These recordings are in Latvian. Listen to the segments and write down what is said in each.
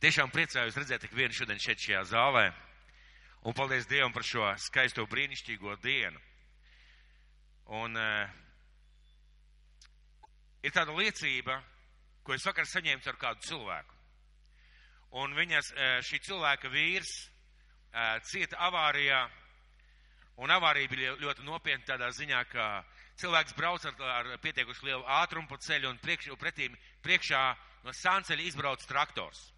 Tiešām priecājos redzēt tik vienu šodien šeit šajā zālē. Un paldies Dievam par šo skaisto brīnišķīgo dienu. Un uh, ir tāda liecība, ko es vakar saņēmu ar kādu cilvēku. Un viņas, uh, šī cilvēka vīrs uh, cieta avārijā, un avārija bija ļoti nopietna tādā ziņā, ka cilvēks brauc ar, ar pietiekuši lielu ātrumu pa ceļu un priekš, pretīm priekšā no sānceļa izbrauc traktors.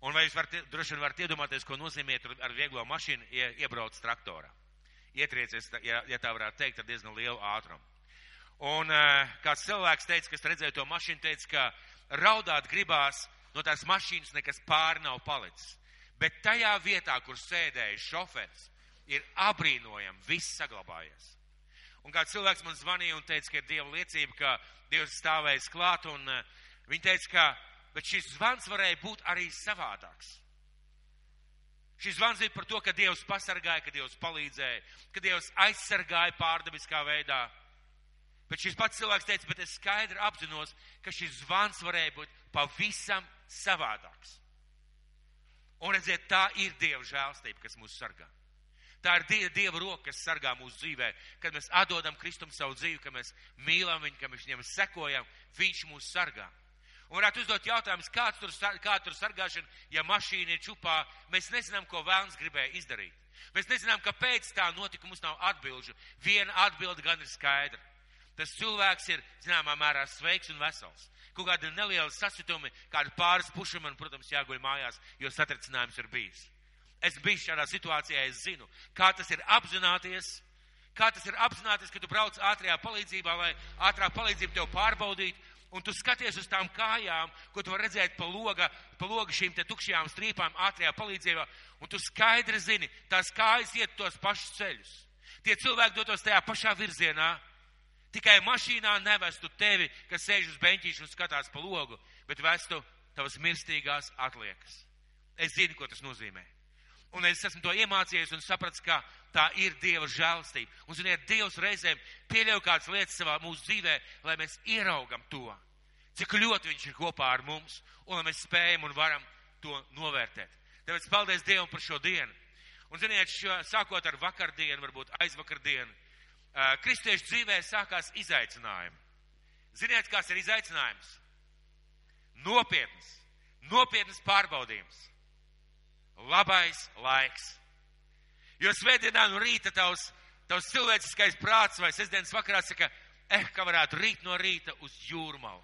Un vai jūs varat, droši vien varat iedomāties, ko nozīmē ar vieglo mašīnu ie, iebrauc traktorā? Ietriecies, ja, ja tā varētu teikt, ar diezgan lielu ātrumu. Un uh, kāds cilvēks teica, kas redzēja to mašīnu, teica, ka raudāt gribās no tās mašīnas nekas pāri nav palicis. Bet tajā vietā, kur sēdēja šofers, ir abrīnojami viss saglabājies. Un kāds cilvēks man zvanīja un teica, ka ir Dieva liecība, ka Dievs stāvēs klāt, un uh, viņi teica, ka bet šis zvans varēja būt arī savādāks. Šis zvans bija par to, ka Dievs pasargāja, ka Dievs palīdzēja, ka Dievs aizsargāja pārdabiskā veidā. Bet šis pats cilvēks teica, bet es skaidri apzinos, ka šis zvans varēja būt pavisam savādāks. Un redziet, tā ir Dieva žēlstība, kas mūs sargā. Tā ir Dieva, roka, kas sargā mūsu dzīvē, kad mēs atdodam Kristum savu dzīvi, kad mēs mīlam viņu, kad mēs viņam sekojam, viņš mūs sargā. Un varētu uzdot jautājumus, kāda tur, kā tur sargāšana, ja mašīna ir čupā, mēs nezinām, ko vēlns gribēja izdarīt. Mēs nezinām, kāpēc tā notika, mums nav atbilžu. Viena atbilde gan ir skaidra. Tas cilvēks ir, zināmā mērā, sveiks un vesels. Kaut kādi nelieli sasitumi, kādi pāris puši man, protams, jāguļ mājās, jo satricinājums ir bijis. Es biju šādā situācijā, es zinu, kā tas ir apzināties, kā tas ir apzināties, ka tu brauc ātrajā palīdzībā, lai ātrā palīdzība tev pārbaudītu, un tu skaties uz tām kājām, ko tu redzēt pa loga, pa loga šīm te tukšajām strīpām ātrajā palīdzībā, un tu skaidri zini, tās kājas iet tos pašus ceļus. Tie cilvēki dotos tajā pašā virzienā, tikai mašīnā nevestu tevi, kas sēž uz beņķīšu un skatās pa logu, bet vestu tavas mirstīgās atliekas. Es zinu, ko tas nozīmē. Un es esmu to iemācījies un sapratis, ka tā ir Dieva žēlstība. Un, ziniet, Dievs reizēm pieļauj kādas lietas savā mūsu dzīvē, lai mēs ieraugam to, cik ļoti Viņš ir kopā ar mums, un mēs spējam un varam to novērtēt. Tāpēc paldies Dievam par šo dienu. Un, ziniet, šo, sākot ar vakardienu, varbūt aizvakardienu, kristiešu dzīvē sākās izaicinājumi. Ziniet, kāds ir izaicinājums? Nopietns, nopietns pārbaudījums labais laiks. Jo svētdienā no rīta tavs, tavs cilvēciskais prāts vai sestdienas vakarā saka, eh, ka varētu rīt no rīta uz jūrmalu.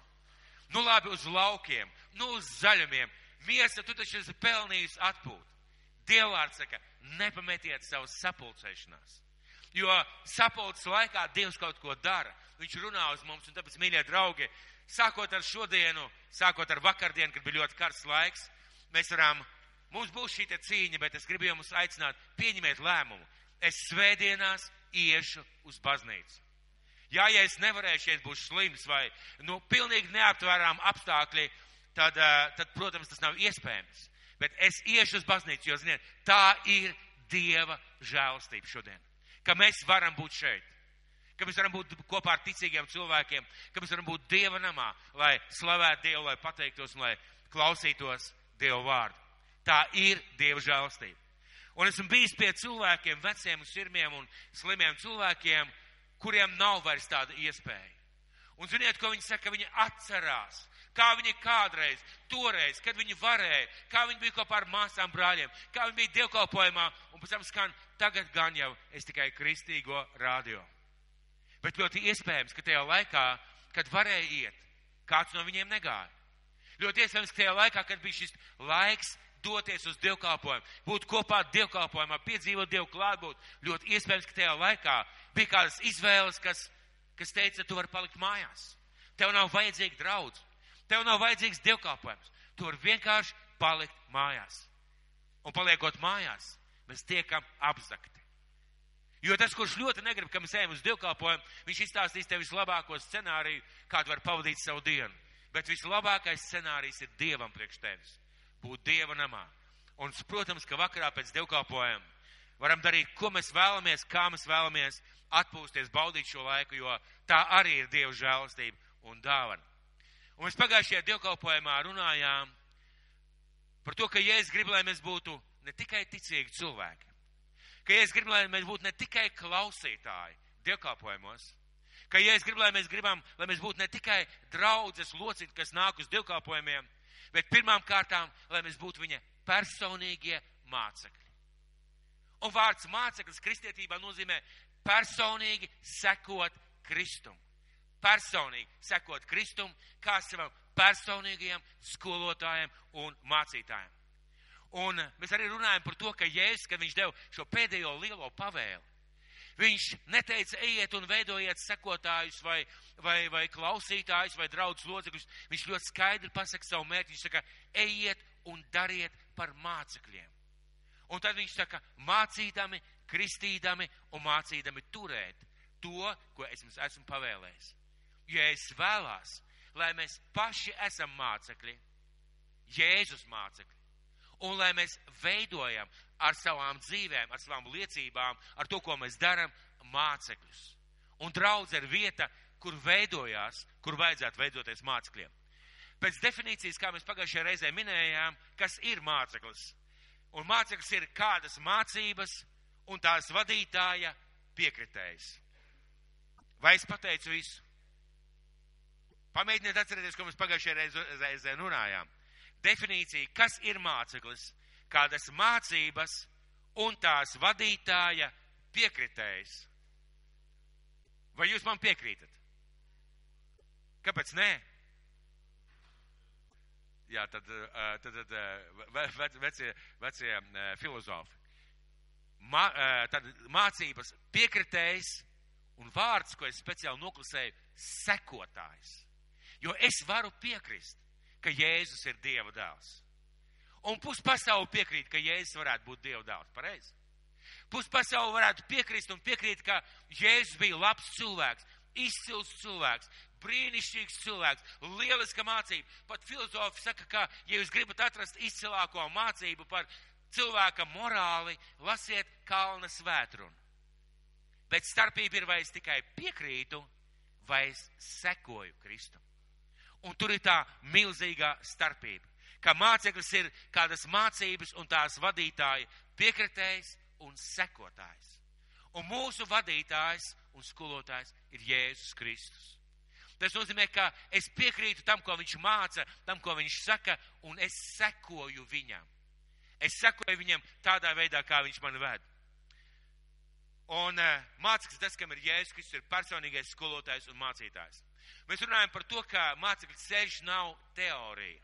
Nu labi, uz laukiem, nu uz zaļumiem. Miesa, tu taču esi pelnījis atpūt. Dievvārds saka, nepametiet savas sapulcēšanās. Jo sapulces laikā Dievs kaut ko dara. Viņš runā uz mums, un tāpēc, mīļie draugi, sākot ar šodienu, sākot ar vakardienu, kad bija ļoti karsts laiks, mēs varam Mums būs šī cīņa, bet es gribu jums aicināt, pieņemiet lēmumu. Es svētdienās iešu uz baznīcu. Jā, ja es nevarēšu, ja es būšu slims vai, nu, pilnīgi neaptvērām apstākļi, tad, eh, tad, protams, tas nav iespējams. Bet es iešu uz baznīcu, jo, ziniet, tā ir Dieva žēlastība šodien. Ka mēs varam būt šeit. Ka mēs varam būt kopā ar ticīgiem cilvēkiem, ka mēs varam būt Dieva namā, lai slavētu Dievu, lai pateiktos un lai klausītos Dievu vārdu. Tā ir Dieva žēlastība. Un esmu bijis pie cilvēkiem, veciem un sirmiem un slimiem cilvēkiem, kuriem nav vairs tāda iespēja. Un ziniet, ko viņi saka, viņi atcerās, kā viņi kādreiz, toreiz, kad viņi varēja, kā viņi bija kopā ar māsām brāļiem, kā viņi bija dievkalpojumā, un pēc tam skan, tagad gan jau es tikai kristīgo radio. Bet ļoti iespējams, ka tajā laikā, kad varēja iet, kāds no viņiem negāja. Ļoti iespējams, ka tajā laikā, kad bija šis laiks doties uz dievkalpojumu, būt kopā dievkalpojumā, piedzīvot dievu klātbūt. Ļoti iespējams, ka tajā laikā bija kādas izvēles, kas, kas teica, tu vari palikt mājās. Tev nav vajadzīga draudz, tev nav vajadzīgs dievkalpojums. Tu vari vienkārši palikt mājās. Un paliekot mājās, mēs tiekam apzakti. Jo tas, kurš ļoti negrib, ka mēs ejam uz dievkalpojumu, viņš izstāstīs tev vislabāko scenāriju, kādu var pavadīt savu dienu. Bet vislabākais scenārijs ir Dievam priekš tevis būt Dieva namā. Un, protams, ka vakarā pēc dievkalpojuma varam darīt, ko mēs vēlamies, kā mēs vēlamies, atpūsties, baudīt šo laiku, jo tā arī ir Dieva žēlastība un dāvana. Un mēs pagājušajā dievkalpojumā runājām par to, ka Jēzus grib, lai mēs būtu ne tikai ticīgi cilvēki, ka Jēzus grib, lai mēs būtu ne tikai klausītāji dievkalpojumos, ka Jēzus grib, lai mēs gribam, lai mēs būtu ne tikai draudzes locekļi, kas nāk uz dievkalpojumiem, bet pirmām kārtām, lai mēs būtu viņa personīgie mācekļi. Un vārds māceklis kristietībā nozīmē personīgi sekot Kristum. Personīgi sekot Kristum kā savam personīgajam skolotājiem un mācītājiem. Un mēs arī runājam par to, ka Jēzus, kad viņš deva šo pēdējo lielo pavēli, viņš neteica, ejiet un veidojiet sekotājus vai, vai, vai klausītājus vai draudz locekļus. Viņš ļoti skaidri pasaka savu mērķi. Viņš saka, ejiet un dariet par mācekļiem. Un tad viņš saka, mācīdami, kristīdami un mācīdami turēt to, ko es jums esmu pavēlējis. Jo es vēlās, lai mēs paši esam mācekļi, Jēzus mācekļi, un lai mēs veidojam ar savām dzīvēm, ar savām liecībām, ar to, ko mēs darām, mācekļus. Un draudz ir vieta, kur veidojās, kur vajadzētu veidoties mācekļiem. Pēc definīcijas, kā mēs pagājušajā reizē minējām, kas ir māceklis. Un māceklis ir kādas mācības un tās vadītāja piekritējs. Vai es pateicu visu? Pamēģiniet atcerēties, ko mēs pagājušajā reizē runājām. Definīcija, kas ir māceklis, kādas mācības un tās vadītāja piekritējs. Vai jūs man piekrītat? Kāpēc nē? Jā, tad, tad, tad vecie, vecie filozofi. Mā, tad mācības piekritējs un vārds, ko es speciāli noklusēju, sekotājs. Jo es varu piekrist, ka Jēzus ir Dieva dēls. Un puspasauli piekrīt, ka Jēzus varētu būt Dieva dēls. Pareizi? Puspasauli varētu piekrist un piekrīt, ka Jēzus bija labs cilvēks, izcils cilvēks, brīnišķīgs cilvēks, lieliska mācība. Pat filozofi saka, ka, ja jūs gribat atrast izcilāko mācību par cilvēka morāli, lasiet Kalna svētrunu. Bet starpība ir, vai es tikai piekrītu, vai es sekoju Kristum. Un tur ir tā milzīgā starpība, ka māceklis ir kādas mācības un tās vadītāja piekritējs un sekotājs. Un mūsu vadītājs un skolotājs ir Jēzus Kristus. Tas nozīmē, ka es piekrītu tam, ko viņš māca, tam, ko viņš saka, un es sekoju viņam. Es sekoju viņam tādā veidā, kā viņš man ved. Un uh, māceklis tas, kam ir Jēzus, kas ir personīgais skolotājs un mācītājs. Mēs runājam par to, ka mācekļu ceļš nav teorija.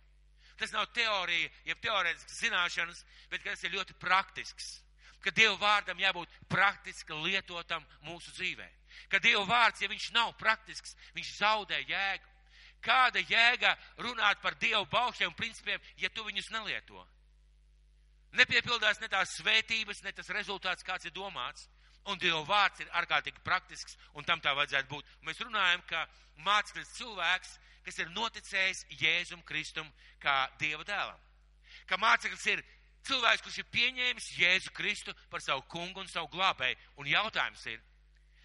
Tas nav teorija, jeb teorētisks zināšanas, bet tas ir ļoti praktisks. Ka Dieva vārdam jābūt praktiski lietotam mūsu dzīvē. Ka Dieva vārds, ja viņš nav praktisks, viņš zaudē jēgu. Kāda jēga runāt par Dievu baušiem principiem, ja tu viņus nelieto? Nepiepildās ne tās svētības, ne tas rezultāts, kāds ir domāts. Un Dieva vārds ir ārkārtīgi praktisks, un tam tā vajadzētu būt. Mēs runājam, ka māceklis cilvēks, kas ir noticējis Jēzum Kristum kā Dieva dēlam. Ka māceklis ir cilvēks, kurš ir pieņēmis Jēzu Kristu par savu kungu un savu glābēju. Un jautājums ir,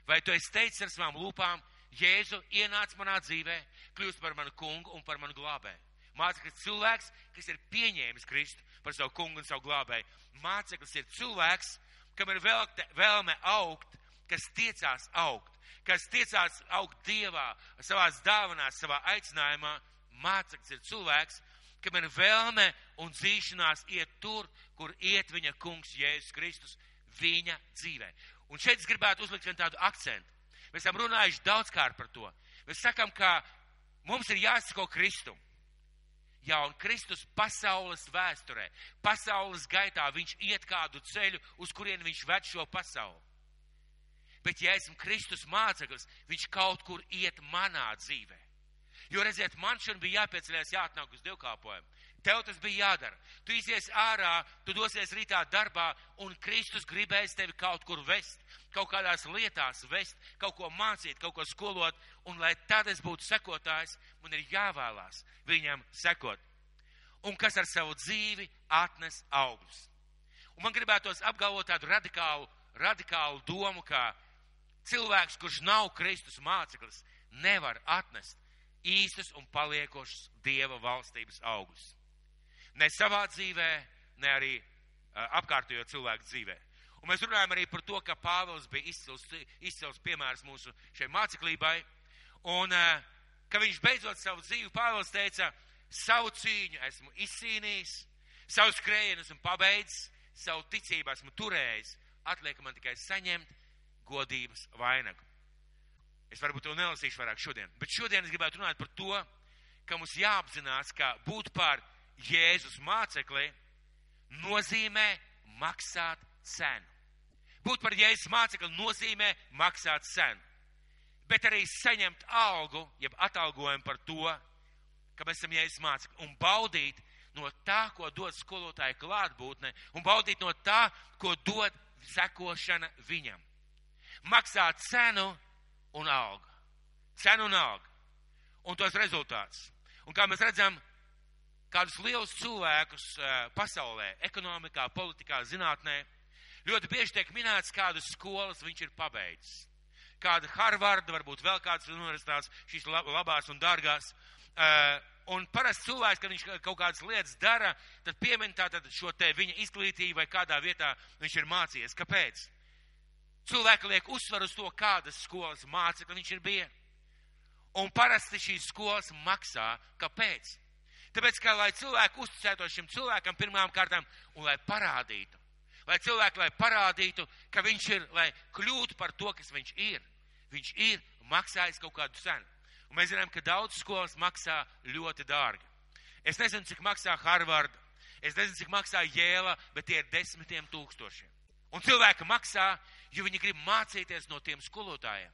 vai tu esi teicis ar savām lūpām, Jēzu ienāc manā dzīvē, kļūst par manu kungu un par manu glābēju? Māceklis cilvēks, kas ir pieņēmis Kristu par savu kungu un savu glābēju. Māceklis ir cilvēks, kam ir vēlme augt, kas tiecās augt, kas tiecās augt Dievā, savās dāvanās, savā aicinājumā. Māceklis ir cilvēks, kam ir vēlme un dzīšanās iet tur, kur iet viņa kungs Jēzus Kristus viņa dzīvē. Un šeit es gribētu uzlikt vienu tādu akcentu. Mēs esam runājuši daudzkārt par to. Mēs sakam, ka mums ir jāsako Kristum. Jā, un Kristus pasaules vēsturē, pasaules gaitā viņš iet kādu ceļu, uz kurien viņš ved šo pasauli. Bet, ja esmu Kristus māceklis, viņš kaut kur iet manā dzīvē. Jo, redziet, man šodien bija jāpieceļās, jāatnāk uz dievkāpojumu. Tev tas bija jādara. Tu izies ārā, tu dosies rītā darbā, un Kristus gribēs tevi kaut kur vest, kaut kādās lietās vest, kaut ko mācīt, kaut ko skolot, un lai tad es būtu sekotājs, man ir jāvēlās viņam sekot. Un kas ar savu dzīvi atnes augļus. Un man gribētos apgalvot tādu radikālu, radikālu domu, ka cilvēks, kurš nav Kristus māceklis, nevar atnest īstus un paliekošus Dieva valstības augļus. Ne savā dzīvē, ne arī apkārtējo cilvēku dzīvē. Un mēs runājam arī par to, ka Pāvils bija izcils, izcils piemērs mūsu šai māceklībai. Un, uh, ka viņš beidzot savu dzīvi, Pāvils teica, savu cīņu esmu izcīnījis, savu skrējienu esmu pabeidzis, savu ticību esmu turējis, atliek man tikai saņemt godības vainagu. Es varbūt to nelasīšu vairāk šodien, bet šodien es gribētu runāt par to, ka mums jāapzinās, ka būt par Jēzus mācekli nozīmē maksāt cenu. Būt par Jēzus mācekli nozīmē maksāt cenu. Bet arī saņemt algu, jeb atalgojumu par to, ka mēs esam Jēzus mācekļi un baudīt no tā, ko dod skolotāja klātbūtne, un baudīt no tā, ko dod sekošana viņam. Maksāt cenu un algu. Cenu un algu. Un tos rezultātus. Un kā mēs redzam, kādus lielus cilvēkus pasaulē, ekonomikā, politikā, zinātnē, ļoti bieži tiek minēts, kādas skolas viņš ir pabeidzis. Kāda Harvarda, varbūt vēl kādas universitātes, šīs labās un dārgās. Un parasti cilvēks, kad viņš kaut kādas lietas dara, tad piemin tātad šo te viņa izglītību vai kādā vietā viņš ir mācījies. Kāpēc? Cilvēki liek uzsvaru uz to, kādas skolas mācekļi viņš ir bijis. Un parasti šīs skolas maksā. Kāpēc? Tāpēc, ka lai cilvēki uzticētos šim cilvēkam pirmām kārtām un lai parādītu, lai cilvēki lai parādītu, ka viņš ir, lai kļūtu par to, kas viņš ir, viņš ir maksājis kaut kādu cenu. Un mēs zinām, ka daudz skolas maksā ļoti dārgi. Es nezinu, cik maksā Harvard, es nezinu, cik maksā Jēla, bet tie ir desmitiem tūkstošiem. Un cilvēki maksā, jo viņi grib mācīties no tiem skolotājiem.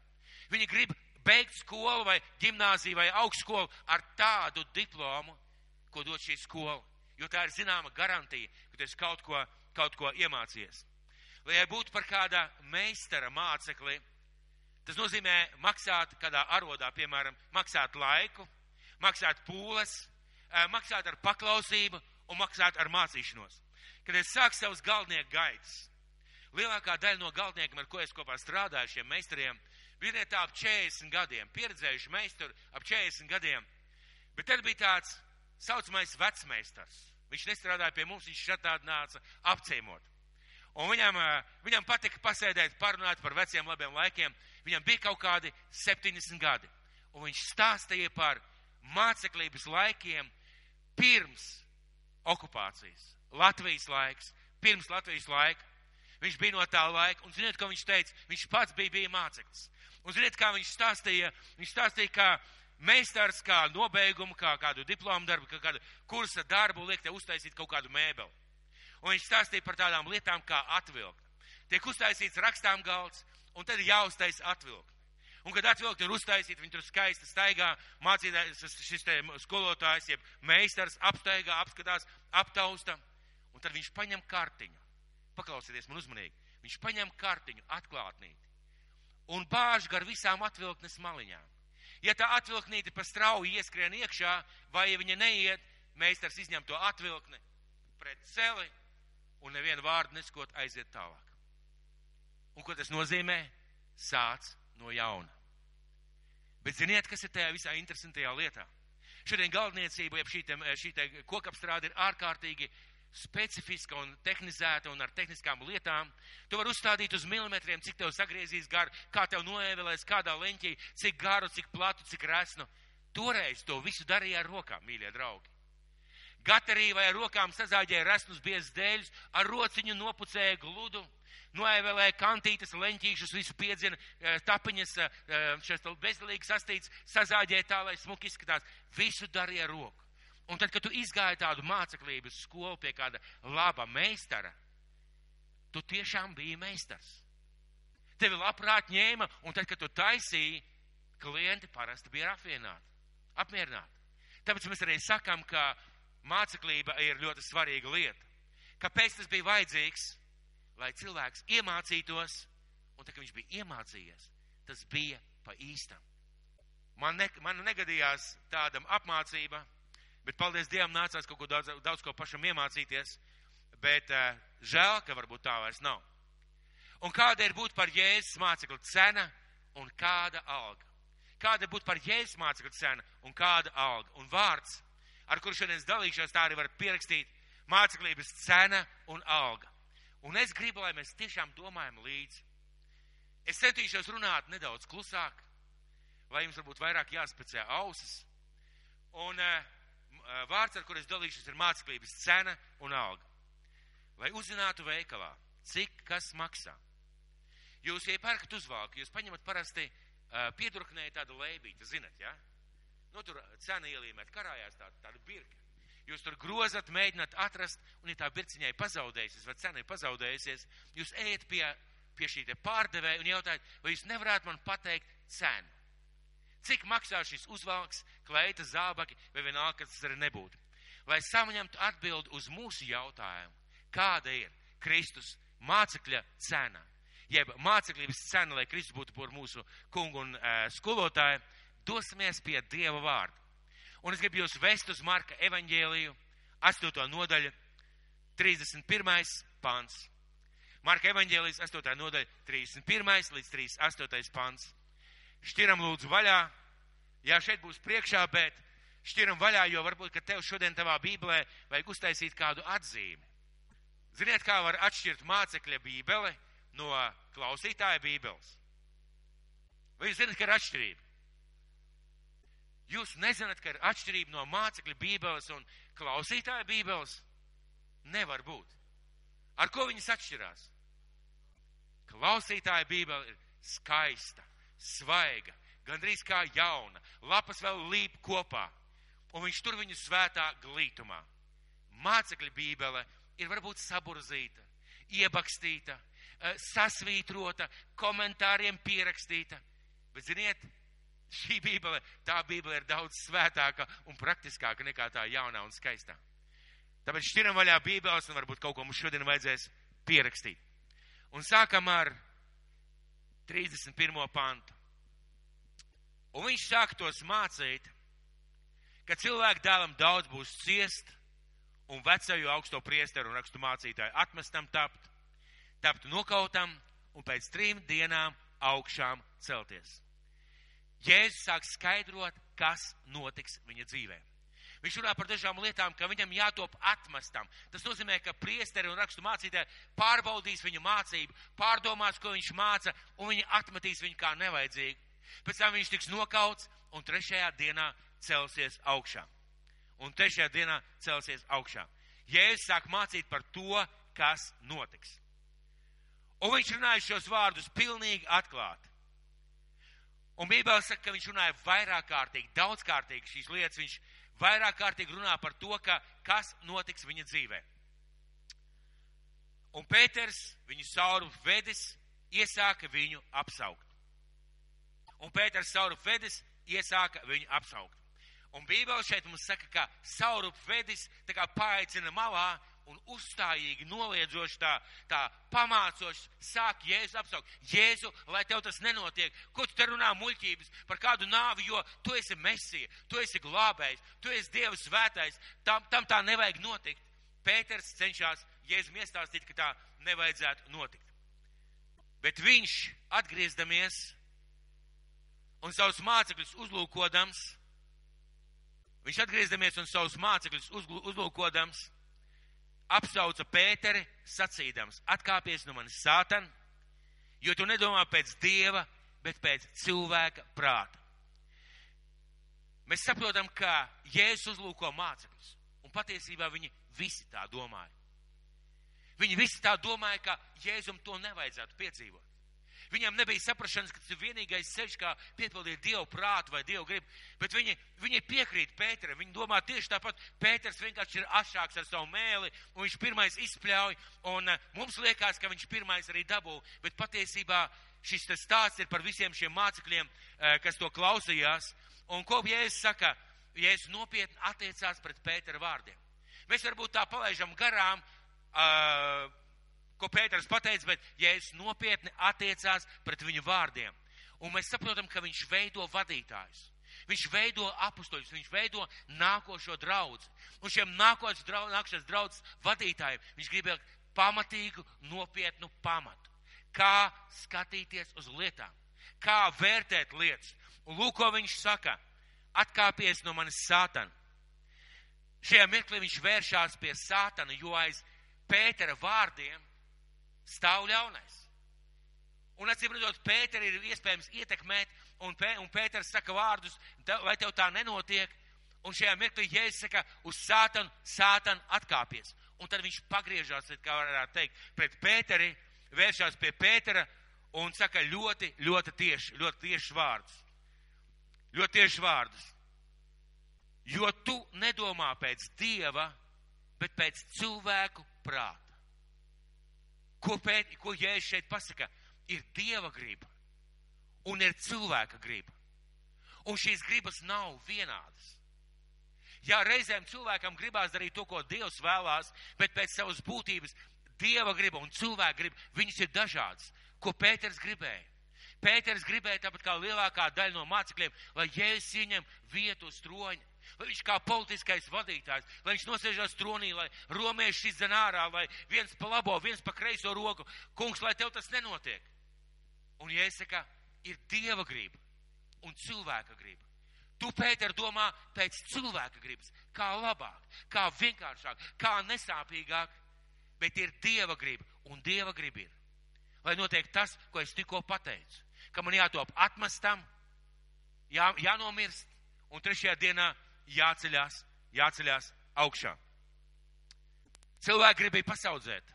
Viņi grib beigt skolu vai gimnāziju vai augstskolu ar tādu diplomu, ko dod šī skola. Jo tā ir zināma garantija, ka tu esi kaut ko, kaut ko iemācījies. Lai būtu par kāda meistara mācekli, Tas nozīmē maksāt kādā arodā, piemēram, maksāt laiku, maksāt pūles, maksāt ar paklausību un maksāt ar mācīšanos. Kad es sāku savus galvnieku gaitas, lielākā daļa no galvniekiem, ar ko es kopā strādāju, šiem meistariem, bija tā ap 40 gadiem, pieredzējuši meistari ap 40 gadiem. Bet tad bija tāds saucamais vecmeistars. Viņš nestrādāja pie mums, viņš tādu nāca apciemot. Un viņam, viņam patika pasēdēt, parunāt par veciem labiem laikiem. Viņam bija kaut kādi 70 gadi. Un viņš stāstīja par māceklības laikiem pirms okupācijas. Latvijas laiks, pirms Latvijas laika. Viņš bija no tā laika, un ziniet, ko viņš teica? Viņš pats bija, bija māceklis. Un ziniet, kā viņš stāstīja? Viņš stāstīja, kā meistars, kā nobeigumu, kā kādu diplomu darbu, kā kādu kursa darbu liek te uztaisīt kaut kādu mēbeli. Un viņš stāstīja par tādām lietām kā atvilkt. Tiek uztaisīts rakstām galds, un tad jāuztais atvilkt. Un, kad atvilkt ir uztaisīt, viņi tur skaisti staigā, mācītājs, šis te skolotājs, jeb meistars apstaigā, apskatās, aptausta, un tad viņš paņem kartiņu. Paklausieties man uzmanīgi. Viņš paņem kartiņu, atklātnīti, un bāž gar visām atvilktnes maliņām. Ja tā atvilknīte pa strauji ieskrien iekšā, vai ja viņa neiet, meistars izņem to atvilkni pret celi un nevienu vārdu neskot aiziet tālāk. Un ko tas nozīmē? Sāc no jauna. Bet ziniet, kas ir tajā visā interesantajā lietā? Šodien galdniecība, jeb šī, šī kokapstrāde ir ārkārtīgi specifiska un tehnizēta un ar tehniskām lietām. Tu vari uzstādīt uz milimetriem, cik tev sagriezīs garu, kā tev noēvelēs, kādā leņķī, cik garu, cik platu, cik resnu. Toreiz to visu darīja ar rokām, mīļie draugi. Gatarī vai ar rokām sazāģēja resnus biezs dēļus, ar rociņu nopucēja gludu noēvēlēja kantītes, leņķīšus, visu piedzina, e, tapiņas, e, e, šis bezdelīgi sastīts, sazāģēja tā, lai smuki izskatās. Visu darīja roku. Un tad, kad tu izgāji tādu māceklības skolu pie kāda laba meistara, tu tiešām biji meistars. Tevi labprāt ņēma, un tad, kad tu taisīji, klienti parasti bija apvienāti, apmierināti. Tāpēc mēs arī sakām, ka māceklība ir ļoti svarīga lieta. Kāpēc tas bija vajadzīgs? lai cilvēks iemācītos, un tā kā viņš bija iemācījies, tas bija pa īstam. Man, ne, man negadījās tādam apmācība, bet paldies Dievam nācās kaut ko daudz, daudz ko pašam iemācīties, bet uh, žēl, ka varbūt tā vairs nav. Un kāda ir būt par Jēzus mācekļu cena un kāda alga? Kāda būtu par Jēzus mācekļu cena un kāda alga? Un vārds, ar kuru šodien es dalīšos, tā arī var pierakstīt Māceklības cena un alga. Un es gribu, lai mēs tiešām domājam līdzi. Es centīšos runāt nedaudz klusāk, lai jums varbūt vairāk jāspēcē ausis. Un uh, vārds, ar kur es dalīšos, ir māceklības cena un alga. Lai uzzinātu veikalā, cik kas maksā. Jūs, ja pērkat uzvalku, jūs paņemat parasti uh, piedurknēju tādu lēbīti, zinat, ja? Nu, tur cena ielīmēt karājās tāda, tāda birka. Jūs tur grozat, mēģināt atrast, un ja tā birciņai pazaudējusies, vai cena ir pazaudējusies, jūs ejat pie, pie šī te pārdevēja un jautājat, vai jūs nevarētu man pateikt cenu. Cik maksā šis uzvalks, kleita, zābaki, vai vienalga, kas tas arī nebūtu. Lai saņemtu atbildi uz mūsu jautājumu, kāda ir Kristus mācekļa cena, jeb māceklības cena, lai Kristus būtu par mūsu kungu un e, skolotāju, dosimies pie Dieva vārda. Un es gribu jūs vest uz Marka evaņģēliju, 8. nodaļa, 31. pants. Marka evaņģēlijas 8. nodaļa, 31. līdz 38. pants. Šķiram lūdzu vaļā. Jā, šeit būs priekšā, bet šķiram vaļā, jo varbūt, ka tev šodien tavā bībelē vajag uztaisīt kādu atzīmi. Ziniet, kā var atšķirt mācekļa bībeli no klausītāja bībeles? Vai jūs zināt, ka ir atšķirība? Jūs nezināt, ka ir atšķirība no mācekļa bībeles un klausītāja bībeles? Nevar būt. Ar ko viņas atšķirās? Klausītāja bībele ir skaista, svaiga, gandrīz kā jauna, lapas vēl līp kopā, un viņš tur viņu svētā glītumā. Mācekļa bībele ir varbūt saburzīta, iebakstīta, eh, sasvītrota, komentāriem pierakstīta, bet ziniet, šī bībele, tā bībele ir daudz svētāka un praktiskāka nekā tā jaunā un skaistā. Tāpēc šķiram vaļā bībeles un varbūt kaut ko mums šodien vajadzēs pierakstīt. Un sākam ar 31. pantu. Un viņš sāk tos mācīt, ka cilvēku dēlam daudz būs ciest, un vecaju augsto priesteru un rakstu mācītāju atmestam tapt, tapt nokautam un pēc trim dienām augšām celties. Jēzus sāk skaidrot, kas notiks viņa dzīvē. Viņš runā par dažām lietām, ka viņam jātop atmestam. Tas nozīmē, ka priesteri un rakstu mācītāji pārbaudīs viņa mācību, pārdomās, ko viņš māca, un viņi atmetīs viņu kā nevajadzīgu. Pēc tam viņš tiks nokauts un trešajā dienā celsies augšā. Un trešajā dienā celsies augšā. Jēzus sāk mācīt par to, kas notiks. Un viņš runāja šos vārdus pilnīgi atklāti. Un Bībelē saka, ka viņš runāja vairāk kārtīgi, daudz kārtīgi šīs lietas. Viņš vairāk kārtīgi runā par to, ka, kas notiks viņa dzīvē. Un Pēters, viņu sauru vedis, iesāka viņu apsaukt un Pēters Saurup vedis iesāka viņu apsaukt. Un Bībele šeit mums saka, ka Saurup vedis tā kā paaicina malā un uzstājīgi noliedzoši tā, tā pamācoši sāk Jēzu apsaukt. Jēzu, lai tev tas nenotiek. Ko tu te runā muļķības par kādu nāvi, jo tu esi mesija, tu esi glābējs, tu esi Dieva svētais. Tam, tam tā nevajag notikt. Pēters cenšas Jēzum iestāstīt, ka tā nevajadzētu notikt. Bet viņš, atgriezdamies un savus mācekļus uzlūkodams, viņš atgriezamies un savus mācekļus uzlūkodams, apsauca Pēteri sacīdams, atkāpies no manis sātan, jo tu nedomā pēc dieva, bet pēc cilvēka prāta. Mēs saprotam, ka Jēzus uzlūko mācekļus, un patiesībā viņi visi tā domāja. Viņi visi tā domāja, ka Jēzum to nevajadzētu piedzīvot. Viņam nebija saprašanas, ka tas ir vienīgais ceļš, kā piepildīt Dievu prātu vai Dievu gribu, bet viņi, viņi piekrīt Pēteram. Viņi domā tieši tāpat. Pēters vienkārši ir ašāks ar savu mēli, un viņš pirmais izspļauj, un uh, mums liekas, ka viņš pirmais arī dabū, bet patiesībā šis stāsts ir par visiem šiem mācekļiem, uh, kas to klausījās. Un ko Jēzus saka? Jēzus nopietni attiecās pret Pētera vārdiem. Mēs varbūt tā palaižam garām. Uh, ko Pēters pateica, bet Jēzus nopietni attiecās pret viņu vārdiem. Un mēs saprotam, ka viņš veido vadītājus. Viņš veido apustuļus, viņš veido nākošo draudz. Un šiem nākošais draudz, nākošais draudz vadītājiem viņš gribēja pamatīgu, nopietnu pamatu. Kā skatīties uz lietām, kā vērtēt lietas. Un lūk, ko viņš saka, atkāpies no manis sātana. Šajā mirklī viņš vēršās pie sātana, jo aiz Pētera vārdiem stāv ļaunais. Un acīm redzot, Pēteri ir iespējams ietekmēt, un, Pē, un Pēters saka vārdus, lai tev tā nenotiek. Un šajā mirklī Jēzus saka, uz sātanu, sātanu atkāpies. Un tad viņš pagriežās, kā varētu teikt, pret Pēteri, vēršās pie Pētera un saka ļoti, ļoti tieši, ļoti tieši vārdus. Ļoti tieši vārdus. Jo tu nedomā pēc Dieva, bet pēc cilvēku prāta. Ko, pēt, ko Jēzus šeit pasaka? Ir Dieva griba un ir cilvēka griba. Un šīs gribas nav vienādas. Jā, reizēm cilvēkam gribās darīt to, ko Dievs vēlās, bet pēc savas būtības Dieva griba un cilvēka griba, viņas ir dažādas. Ko Pēters gribēja? Pēters gribēja tāpat kā lielākā daļa no mācekļiem, lai Jēzus ieņem vietu uz troņa. Lai viņš kā politiskais vadītājs, lai viņš nosēžās tronī, lai romieši izdzen ārā, lai viens pa labo, viens pa kreiso roku. Kungs, lai tev tas nenotiek. Un Jēzus saka, ir Dieva griba un cilvēka griba. Tu, Pēter, domā pēc cilvēka gribas, kā labāk, kā vienkāršāk, kā nesāpīgāk, bet ir Dieva griba, un Dieva griba ir. Lai notiek tas, ko es tikko pateicu, ka man jātop atmestam, jā, jānomirst, un trešajā dienā jāceļās, jāceļās augšā. Cilvēki gribēja pasaudzēt,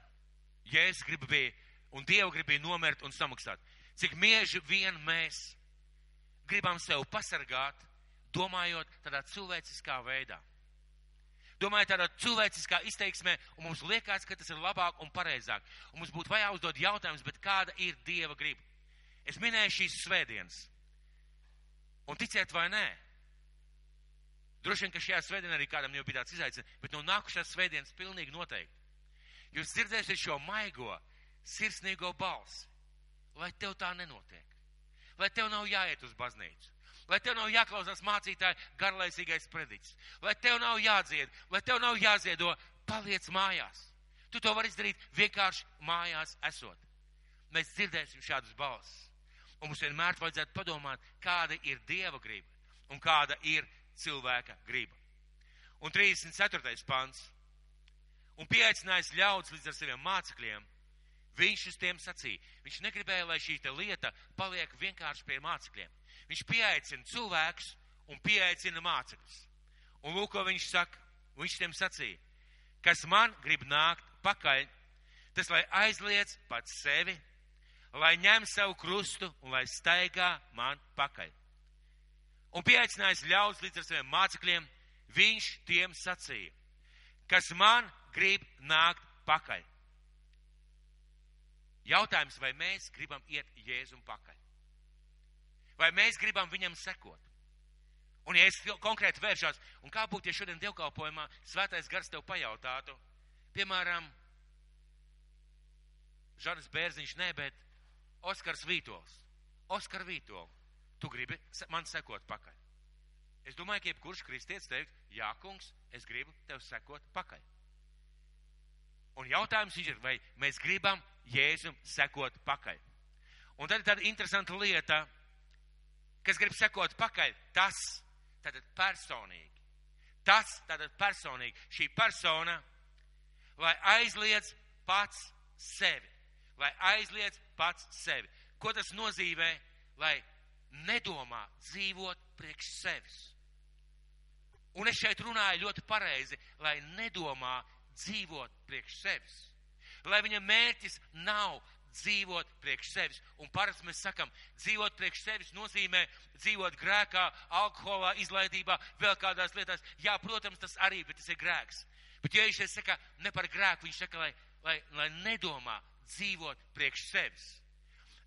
Jēzus gribēja, un Dieva gribēja nomirt un samaksāt. Cik mieži vien mēs gribam sev pasargāt, domājot tādā cilvēciskā veidā. Domājot tādā cilvēciskā izteiksmē, un mums liekas, ka tas ir labāk un pareizāk. Un mums būtu jāuzdod jautājums, bet kāda ir Dieva griba? Es minēju šīs svētdienas. Un ticiet vai nē, droši vien, ka šajā svētdienā arī kādam jau bija tāds izaicinājums, bet no nākušās svētdienas pilnīgi noteikti. Jūs dzirdēsiet šo maigo, sirsnīgo balsi, lai tev tā nenotiek. Lai tev nav jāiet uz baznīcu lai tev nav jāklausās mācītāja garlaicīgais prediķis, lai tev nav jādzied, lai tev nav jāziedo, paliec mājās. Tu to vari izdarīt vienkārši mājās esot. Mēs dzirdēsim šādus balsis. Un mums vienmēr vajadzētu padomāt, kāda ir Dieva griba un kāda ir cilvēka griba. Un 34. pants. Un pieaicinājis ļaudis līdz ar saviem mācekļiem, viņš uz tiem sacīja. Viņš negribēja, lai šī lieta paliek vienkārši pie mācekļiem. Viņš pieaicina cilvēkus un pieaicina mācekļus. Un lūk, ko viņš saka. Viņš tiem sacīja, kas man grib nākt pakaļ, tas lai aizliec pats sevi, lai ņem savu krustu un lai staigā man pakaļ. Un pieaicinājis ļaudis līdz ar saviem mācekļiem, viņš tiem sacīja, kas man grib nākt pakaļ. Jautājums, vai mēs gribam iet Jēzum pakaļ? vai mēs gribam viņam sekot. Un, ja es konkrēti vēršos, un kā būtu, ja šodien dievkalpojumā svētais gars tev pajautātu, piemēram, Žanis Bērziņš, nē, bet Oskars Vītols. Oskar Vītol, tu gribi man sekot pakaļ. Es domāju, ka jebkurš kristietis teikt, jā, kungs, es gribu tev sekot pakaļ. Un jautājums ir, vai mēs gribam Jēzum sekot pakaļ. Un tad ir tāda interesanta lieta, kas grib sekot pakaļ, tas tātad personīgi. Tas tātad personīgi. Šī persona, lai aizliedz pats sevi. Lai aizliedz pats sevi. Ko tas nozīmē? Lai nedomā dzīvot priekš sevis. Un es šeit runāju ļoti pareizi, lai nedomā dzīvot priekš sevis. Lai viņa mērķis nav dzīvot priekš sevis. Un parasti mēs sakam, dzīvot priekš sevis nozīmē dzīvot grēkā, alkoholā, izlaidībā, vēl kādās lietās. Jā, protams, tas arī, bet tas ir grēks. Bet ja viņš saka ne par grēku, viņš saka, lai, lai, lai nedomā dzīvot priekš sevis.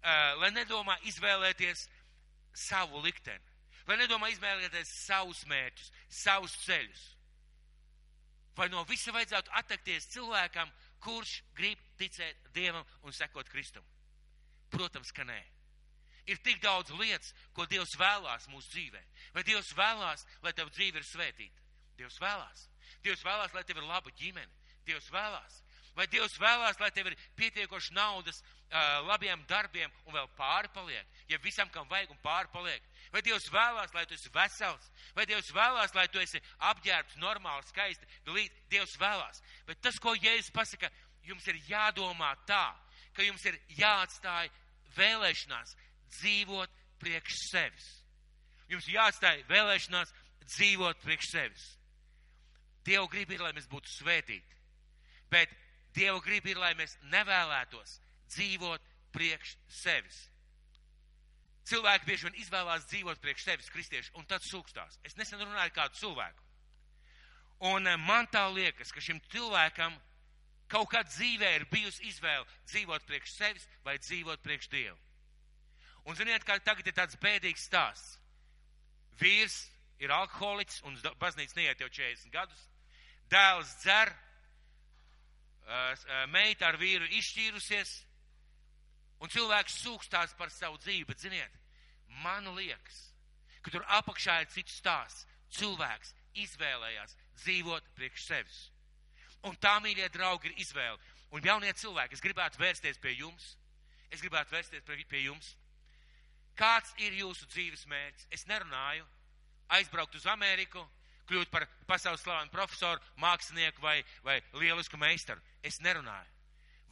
Uh, lai nedomā izvēlēties savu likteni. Lai nedomā izvēlēties savus mērķus, savus ceļus. Vai no visa vajadzētu attekties cilvēkam, kurš grib ticēt Dievam un sekot Kristum? Protams, ka nē. Ir tik daudz lietas, ko Dievs vēlās mūsu dzīvē. Vai Dievs vēlās, lai tev dzīve ir svētīta? Dievs vēlās. Dievs vēlās, lai tev ir laba ģimene. Dievs vēlās. Vai Dievs vēlās, lai tev ir pietiekoši naudas labiem darbiem un vēl pāri paliek, ja visam, kam vajag un pāri paliek? Vai Dievs vēlās, lai tu esi vesels? Vai Dievs vēlās, lai tu esi apģērbts normāli, skaisti? Dievs vēlās. Bet tas, ko Jēzus pasaka, jums ir jādomā tā, ka jums ir jāatstāj vēlēšanās dzīvot priekš sevis. Jums jāatstāj vēlēšanās dzīvot priekš sevis. Dievu grib ir, lai mēs būtu svētīti, bet Dievu grib ir, lai mēs nevēlētos dzīvot priekš sevis. Cilvēki bieži vien izvēlās dzīvot priekš sevis, kristieši, un tad sūkstās. Es nesen runāju ar kādu cilvēku. Un eh, man tā liekas, ka šim cilvēkam kaut kā dzīvē ir bijusi izvēle dzīvot priekš sevis vai dzīvot priekš Dievu. Un ziniet, kā tagad ir tāds bēdīgs stāsts. Vīrs ir alkoholiķis un baznīca neiet jau 40 gadus. Dēls dzer, meita ar vīru izšķīrusies, un cilvēks sūkstās par savu dzīvi, bet ziniet, man liekas, ka tur apakšā ir cits stāsts. Cilvēks izvēlējās dzīvot priekš sevis. Un tā, mīļie draugi, ir izvēle. Un jaunie cilvēki, es gribētu vērsties pie jums. Es gribētu vērsties pie jums. Kāds ir jūsu dzīves mērķis? Es nerunāju aizbraukt uz Ameriku, kļūt par pasaules slavenu profesoru, mākslinieku vai, vai lielisku meistaru. Es nerunāju.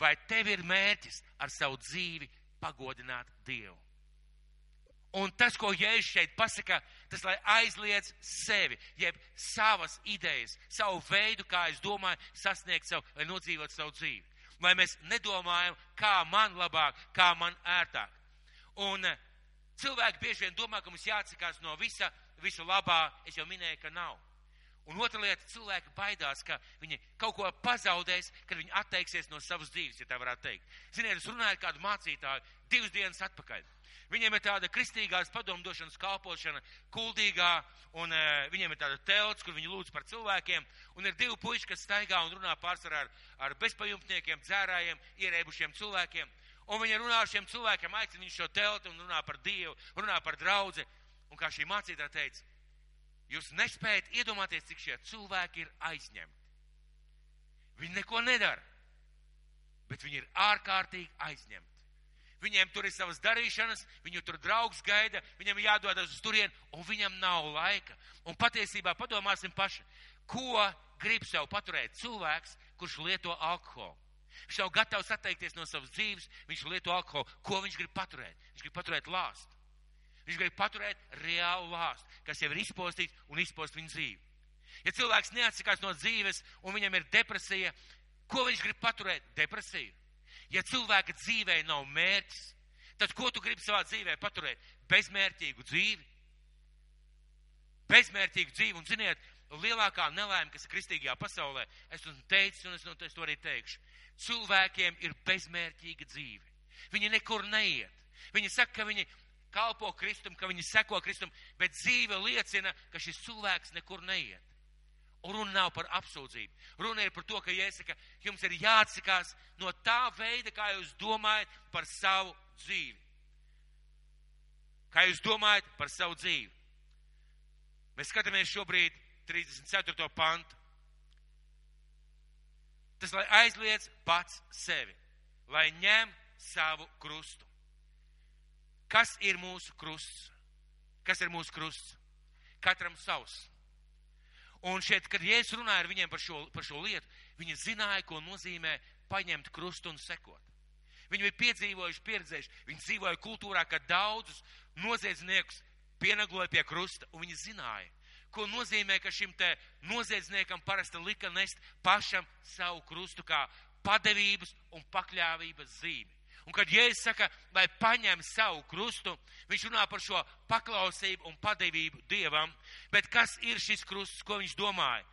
Vai tev ir mērķis ar savu dzīvi pagodināt Dievu? Un tas, ko Jēzus šeit pasaka, tas, lai aizliedz sevi, jeb savas idejas, savu veidu, kā es domāju, sasniegt savu, lai nodzīvot savu dzīvi. Lai mēs nedomājam, kā man labāk, kā man ērtāk. Un eh, cilvēki bieži vien domā, ka mums jāatsakās no visa, visu labā. Es jau minēju, ka nav. Un otra lieta, cilvēki baidās, ka viņi kaut ko pazaudēs, kad viņi atteiksies no savas dzīves, ja tā varētu teikt. Ziniet, es runāju ar kādu mācītāju divas dienas atpakaļ. Viņiem ir tāda kristīgās padomdošanas kalpošana kuldīgā, un e, viņiem ir tāda telts, kur viņi lūdz par cilvēkiem, un ir divi puiši, kas staigā un runā pārsvarā ar, ar bezpajumtniekiem, dzērājiem, ierēbušiem cilvēkiem. Un viņi runā ar šiem cilvēkiem, aicina viņus šo telti un runā par Dievu, runā par draudzi. Un kā šī mācītāja teica, Jūs nespējat iedomāties, cik šie cilvēki ir aizņemti. Viņi neko nedara, bet viņi ir ārkārtīgi aizņemti. Viņiem tur ir savas darīšanas, viņu tur draugs gaida, viņam jādodas uz turieni, un viņam nav laika. Un patiesībā padomāsim paši, ko grib sev paturēt cilvēks, kurš lieto alkoholu. Viņš jau gatavs atteikties no savas dzīves, viņš lieto alkoholu. Ko viņš grib paturēt? Viņš grib paturēt lāstu. Viņš grib paturēt reālu lāstu, kas jau ir izpostīts un izpost viņa dzīvi. Ja cilvēks neatsakās no dzīves un viņam ir depresija, ko viņš grib paturēt? Depresiju. Ja cilvēka dzīvē nav mērķis, tad ko tu gribi savā dzīvē paturēt? Bezmērķīgu dzīvi. Bezmērķīgu dzīvi, un ziniet, lielākā nelaime, kas ir kristīgajā pasaulē, es to teicu, un es, no, es to arī teikšu. Cilvēkiem ir bezmērķīga dzīve. Viņi nekur neiet. Viņi saka, ka viņi kalpo Kristum, ka viņi seko Kristum, bet dzīve liecina, ka šis cilvēks nekur neiet. Un runa nav par apsūdzību. Runa ir par to, ka jāsaka, jums ir jāatsakās no tā veida, kā jūs domājat par savu dzīvi. Kā jūs domājat par savu dzīvi? Mēs skatāmies šobrīd 34. pantu. Tas, lai aizliedz pats sevi, lai ņem savu krustu. Kas ir mūsu krusts? Kas ir mūsu krusts? Katram savs. Un šeit, kad Jēzus runāja ar viņiem par šo, par šo lietu, viņi zināja, ko nozīmē paņemt krustu un sekot. Viņi bija piedzīvojuši, pieredzējuši, viņi dzīvoja kultūrā, kad daudzus noziedzniekus pienagloja pie krusta, un viņi zināja, ko nozīmē, ka šim te noziedzniekam parasti lika nest pašam savu krustu kā padevības un pakļāvības zīmi. Un kad Jēzus saka, lai paņem savu krustu, viņš runā par šo paklausību un padevību Dievam. Bet kas ir šis krusts, ko viņš domāja?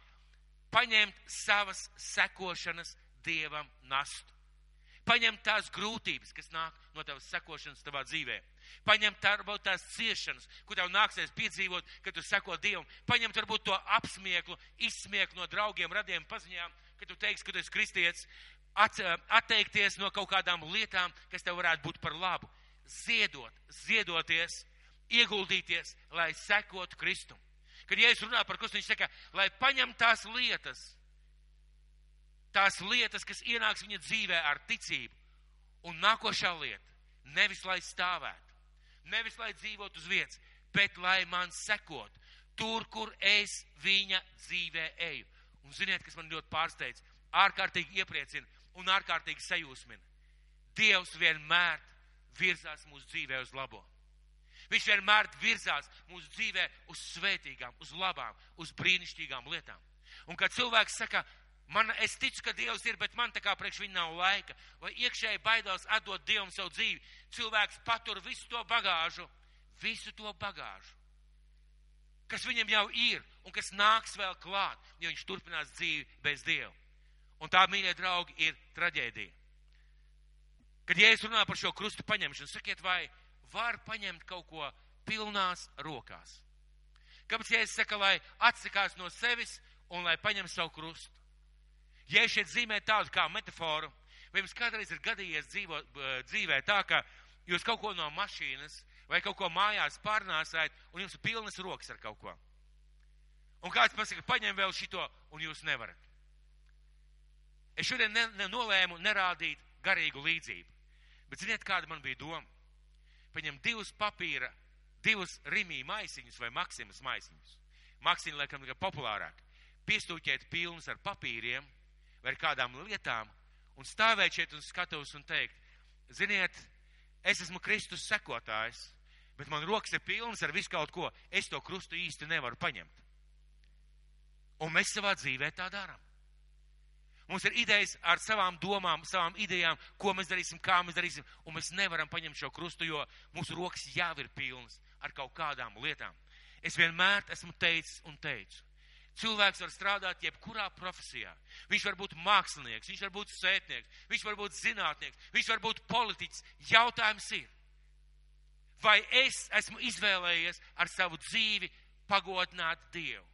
Paņemt savas sekošanas Dievam nastu. Paņemt tās grūtības, kas nāk no tavas sekošanas tavā dzīvē. Paņemt varbūt tās ciešanas, ko tev nāksies piedzīvot, kad tu seko Dievam. Paņemt varbūt to apsmieklu, izsmieklu no draugiem, radiem, paziņām, kad tu teiksi, ka tu esi kristietis atteikties no kaut kādām lietām, kas tev varētu būt par labu. Ziedot, ziedoties, ieguldīties, lai sekotu Kristum. Kad Jēzus runā par krustu, viņš saka, lai paņem tās lietas, tās lietas, kas ienāks viņa dzīvē ar ticību. Un nākošā lieta - nevis lai stāvētu, nevis lai dzīvotu uz vietas, bet lai man sekot tur, kur es viņa dzīvē eju. Un ziniet, kas man ļoti pārsteidz, ārkārtīgi iepriecina un ārkārtīgi sajūsmina. Dievs vienmēr virzās mūsu dzīvē uz labo. Viņš vienmēr virzās mūsu dzīvē uz svētīgām, uz labām, uz brīnišķīgām lietām. Un kad cilvēks saka, man, es ticu, ka Dievs ir, bet man tā kā priekš viņa nav laika, vai iekšēji baidās atdot Dievam savu dzīvi, cilvēks patur visu to bagāžu, visu to bagāžu, kas viņam jau ir un kas nāks vēl klāt, jo viņš turpinās dzīvi bez Dieva. Un tā, mīļie draugi, ir traģēdija. Kad Jēzus runā par šo krustu paņemšanu, sakiet, vai var paņemt kaut ko pilnās rokās? Kāpēc Jēzus saka, lai atsakās no sevis un lai paņem savu krustu? Ja šeit zīmē tādu kā metaforu, vai jums kādreiz ir gadījies dzīvo, dzīvē tā, ka jūs kaut ko no mašīnas vai kaut ko mājās pārnāsājat un jums ir pilnas rokas ar kaut ko? Un kāds pasaka, paņem vēl šito un jūs nevarat. Es šodien ne, nenolēmu nerādīt garīgu līdzību. Bet ziniet, kāda man bija doma? Paņem divus papīra, divus rimī maisiņus vai maksimas maisiņus. Maksiņi, laikam, ir populārāk. Piestūķēt pilnus ar papīriem vai ar kādām lietām un stāvēt šeit un skatos un teikt, ziniet, es esmu Kristus sekotājs, bet man rokas ir pilnas ar visu kaut ko, es to krustu īsti nevaru paņemt. Un mēs savā dzīvē tā darām. Mums ir idejas ar savām domām, savām idejām, ko mēs darīsim, kā mēs darīsim, un mēs nevaram paņemt šo krustu, jo mūsu rokas jau ir pilnas ar kaut kādām lietām. Es vienmēr esmu teicis un teicu. Cilvēks var strādāt jebkurā profesijā. Viņš var būt mākslinieks, viņš var būt sētnieks, viņš var būt zinātnieks, viņš var būt politiķis. Jautājums ir, vai es esmu izvēlējies ar savu dzīvi pagodināt Dievu?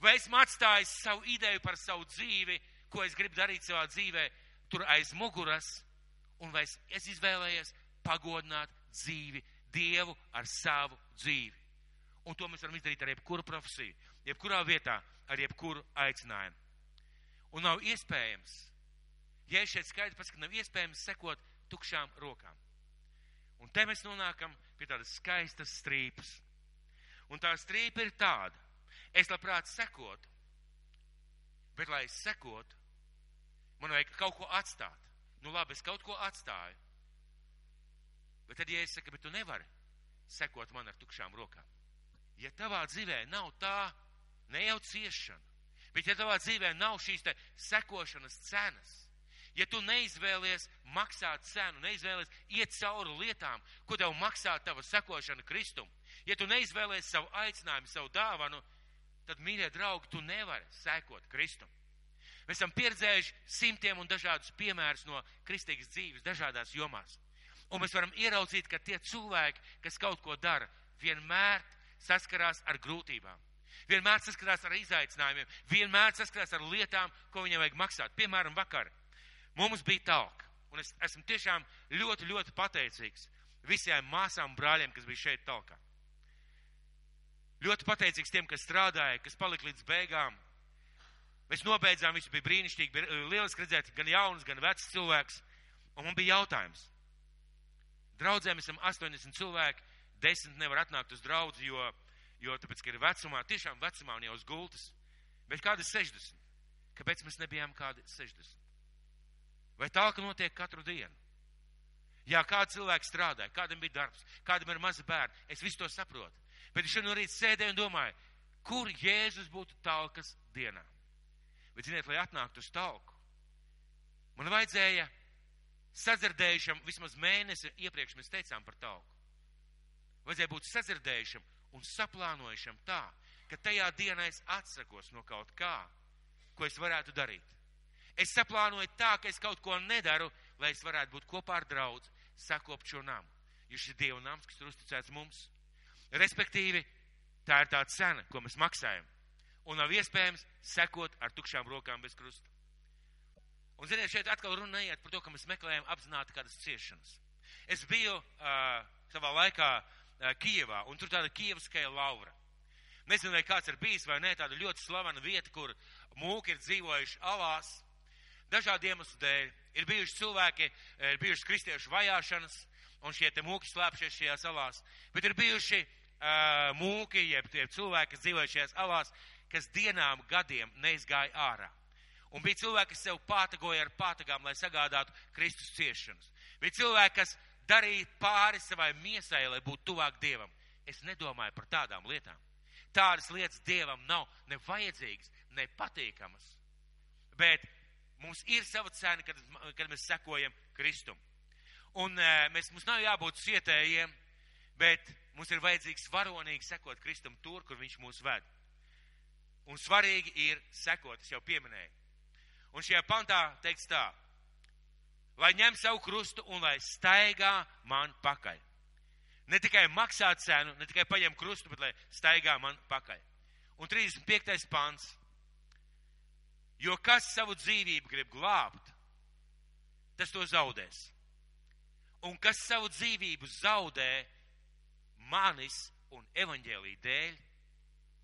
Vai esmu atstājis savu ideju par savu dzīvi, ko es gribu darīt savā dzīvē, tur aiz muguras, un vai es, es izvēlējies pagodināt dzīvi, Dievu ar savu dzīvi. Un to mēs varam izdarīt ar jebkuru profesiju, jebkurā vietā, ar jebkuru aicinājumu. Un nav iespējams, ja es šeit skaidri pasaku, nav iespējams sekot tukšām rokām. Un te mēs nonākam pie tādas skaistas strīpas. Un tā strīpa ir tāda. Es labprāt sekotu, bet lai es sekotu, man vajag kaut ko atstāt. Nu labi, es kaut ko atstāju. Bet tad, ja es saku, bet tu nevari sekot man ar tukšām rokām. Ja tavā dzīvē nav tā, ne jau ciešana, bet ja tavā dzīvē nav šīs te sekošanas cenas, ja tu neizvēlies maksāt cenu, neizvēlies iet cauri lietām, ko tev maksā tava sekošana Kristum, ja tu neizvēlies savu aicinājumu, savu dāvanu, tad, mīļie draugi, tu nevari sekot Kristum. Mēs esam pieredzējuši simtiem un dažādus piemērus no kristīgas dzīves dažādās jomās. Un mēs varam ieraudzīt, ka tie cilvēki, kas kaut ko dara, vienmēr saskarās ar grūtībām. Vienmēr saskarās ar izaicinājumiem, vienmēr saskarās ar lietām, ko viņam vajag maksāt. Piemēram, vakar mums bija talka, un es esmu tiešām ļoti, ļoti pateicīgs visiem māsām un brāļiem, kas bija šeit talkā. Ļoti pateicīgs tiem, kas strādāja, kas palika līdz beigām. Mēs nobeidzām, viss bija brīnišķīgi, bija lieliski redzēt gan jaunus, gan vecus cilvēkus. Un man bija jautājums. Draudzēm esam 80 cilvēki, 10 nevar atnākt uz draudzi, jo, jo tāpēc, ka ir vecumā, tiešām vecumā un jau uz gultas. Bet kādi 60? Kāpēc mēs nebijām kādi 60? Vai tā, ka notiek katru dienu? Jā, kāds cilvēks strādāja, kādam bija darbs, kādam ir mazi bērni, es visu to saprotu. Bet es šodien rīta sēdēju un domāju, kur Jēzus būtu talkas dienā. Bet, ziniet, lai atnāktu uz talku, man vajadzēja sadzirdējušam vismaz mēnesi iepriekš mēs teicām par talku. Vajadzēja būt sadzirdējušam un saplānojušam tā, ka tajā dienā es atsakos no kaut kā, ko es varētu darīt. Es saplānoju tā, ka es kaut ko nedaru, lai es varētu būt kopā ar draudz, sakopt šo namu. Jo šis Dieva nams, kas ir uzticēts mums. Respektīvi, tā ir tā cena, ko mēs maksājam. Un nav iespējams sekot ar tukšām rokām bez krusta. Un, ziniet, šeit atkal runa neiet par to, ka mēs meklējam apzināti kādas ciešanas. Es biju uh, savā laikā uh, Kijevā, un tur tāda Kievskaja laura. Nezinu, vai kāds ir bijis vai nē, tāda ļoti slavena vieta, kur mūki ir dzīvojuši alās, Dažādu iemeslu dēļ. Ir bijuši cilvēki, ir bijušas kristiešu vajāšanas, un šie te mūki slēpšies šajās salās. Bet ir bijuši uh, mūki, jeb tie cilvēki, kas dzīvoja šajās alās, kas dienām, gadiem neizgāja ārā. Un bija cilvēki, kas sev pātagoja ar pātagām, lai sagādātu Kristus ciešanas. Bija cilvēki, kas darīja pāri savai miesai, lai būtu tuvāk Dievam. Es nedomāju par tādām lietām. Tādas lietas Dievam nav ne vajadzīgas, ne patīkamas. Bet mums ir sava cena, kad, kad mēs sekojam Kristum. Un e, mēs, mums nav jābūt cietējiem, bet mums ir vajadzīgs varonīgi sekot Kristum tur, kur viņš mūs ved. Un svarīgi ir sekot, es jau pieminēju. Un šajā pantā teikts tā, lai ņem savu krustu un lai staigā man pakaļ. Ne tikai maksā cenu, ne tikai paņem krustu, bet lai staigā man pakaļ. Un 35. pants. Jo kas savu dzīvību grib glābt, tas to zaudēs. Un kas savu dzīvību zaudē manis un evaņģēlī dēļ,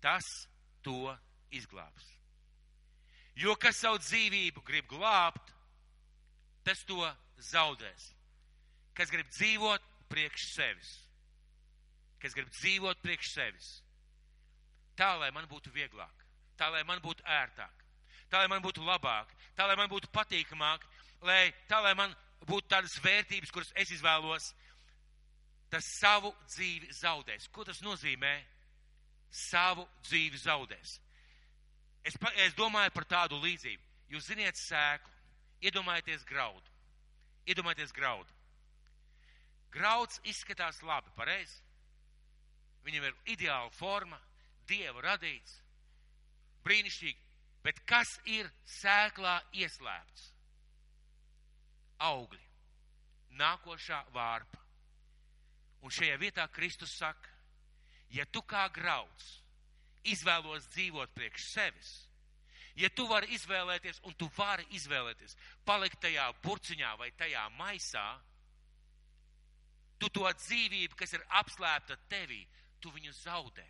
tas to izglābs. Jo kas savu dzīvību grib glābt, tas to zaudēs. Kas grib dzīvot priekš sevis. Kas grib dzīvot priekš sevis. Tā, lai man būtu vieglāk, tā, lai man būtu ērtāk, tā, lai man būtu labāk, tā, lai man būtu patīkamāk, lai, tā, lai man būtu tādas vērtības, kuras es izvēlos, tas savu dzīvi zaudēs. Ko tas nozīmē? Savu dzīvi zaudēs. Es, es domāju par tādu līdzību. Jūs ziniet sēklu, iedomājieties graudu. Iedomājieties graudu. Grauds izskatās labi, pareizi. Viņam ir ideāla forma, dieva radīts, brīnišķīgi. Bet kas ir sēklā ieslēpts? Augļi, nākošā vārpa. Un šajā vietā Kristus saka, ja tu kā grauds izvēlos dzīvot priekš sevis, ja tu vari izvēlēties, un tu vari izvēlēties, palikt tajā burciņā vai tajā maisā, tu to dzīvību, kas ir apslēpta tevī, tu viņu zaudē.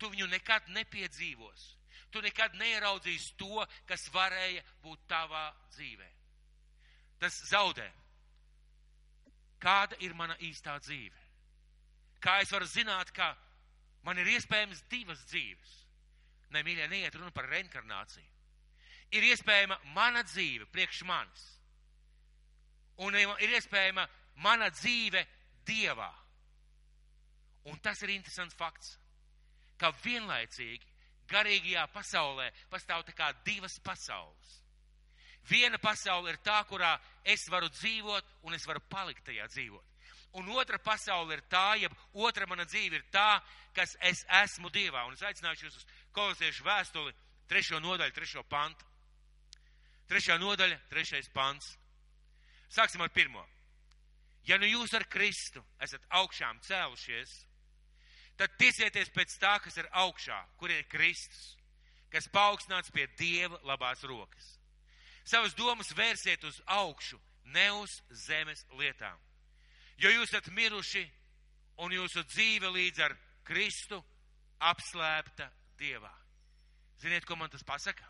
Tu viņu nekad nepiedzīvos. Tu nekad neieraudzīsi to, kas varēja būt tavā dzīvē. Tas zaudē. Kāda ir mana īstā dzīve? Kā es varu zināt, ka Man ir iespējams divas dzīves. Nē, mīļie, neiet runa par reinkarnāciju. Ir iespējama mana dzīve priekš manis. Un ir iespējama mana dzīve Dievā. Un tas ir interesants fakts, ka vienlaicīgi garīgajā pasaulē pastāv tā kā divas pasaules. Viena pasaule ir tā, kurā es varu dzīvot un es varu palikt tajā dzīvot un otra pasaule ir tā, ja otra mana dzīve ir tā, kas es esmu Dievā. Un es aicināšu jūs uz kolosiešu vēstuli, trešo nodaļu, trešo pantu. Trešā nodaļa, trešais pants. Sāksim ar pirmo. Ja nu jūs ar Kristu esat augšām cēlušies, tad tiesieties pēc tā, kas ir augšā, kur ir Kristus, kas paaugstināts pie Dieva labās rokas. Savas domas vērsiet uz augšu, ne uz zemes lietām jo jūs esat miruši un jūsu dzīve līdz ar Kristu apslēpta Dievā. Ziniet, ko man tas pasaka?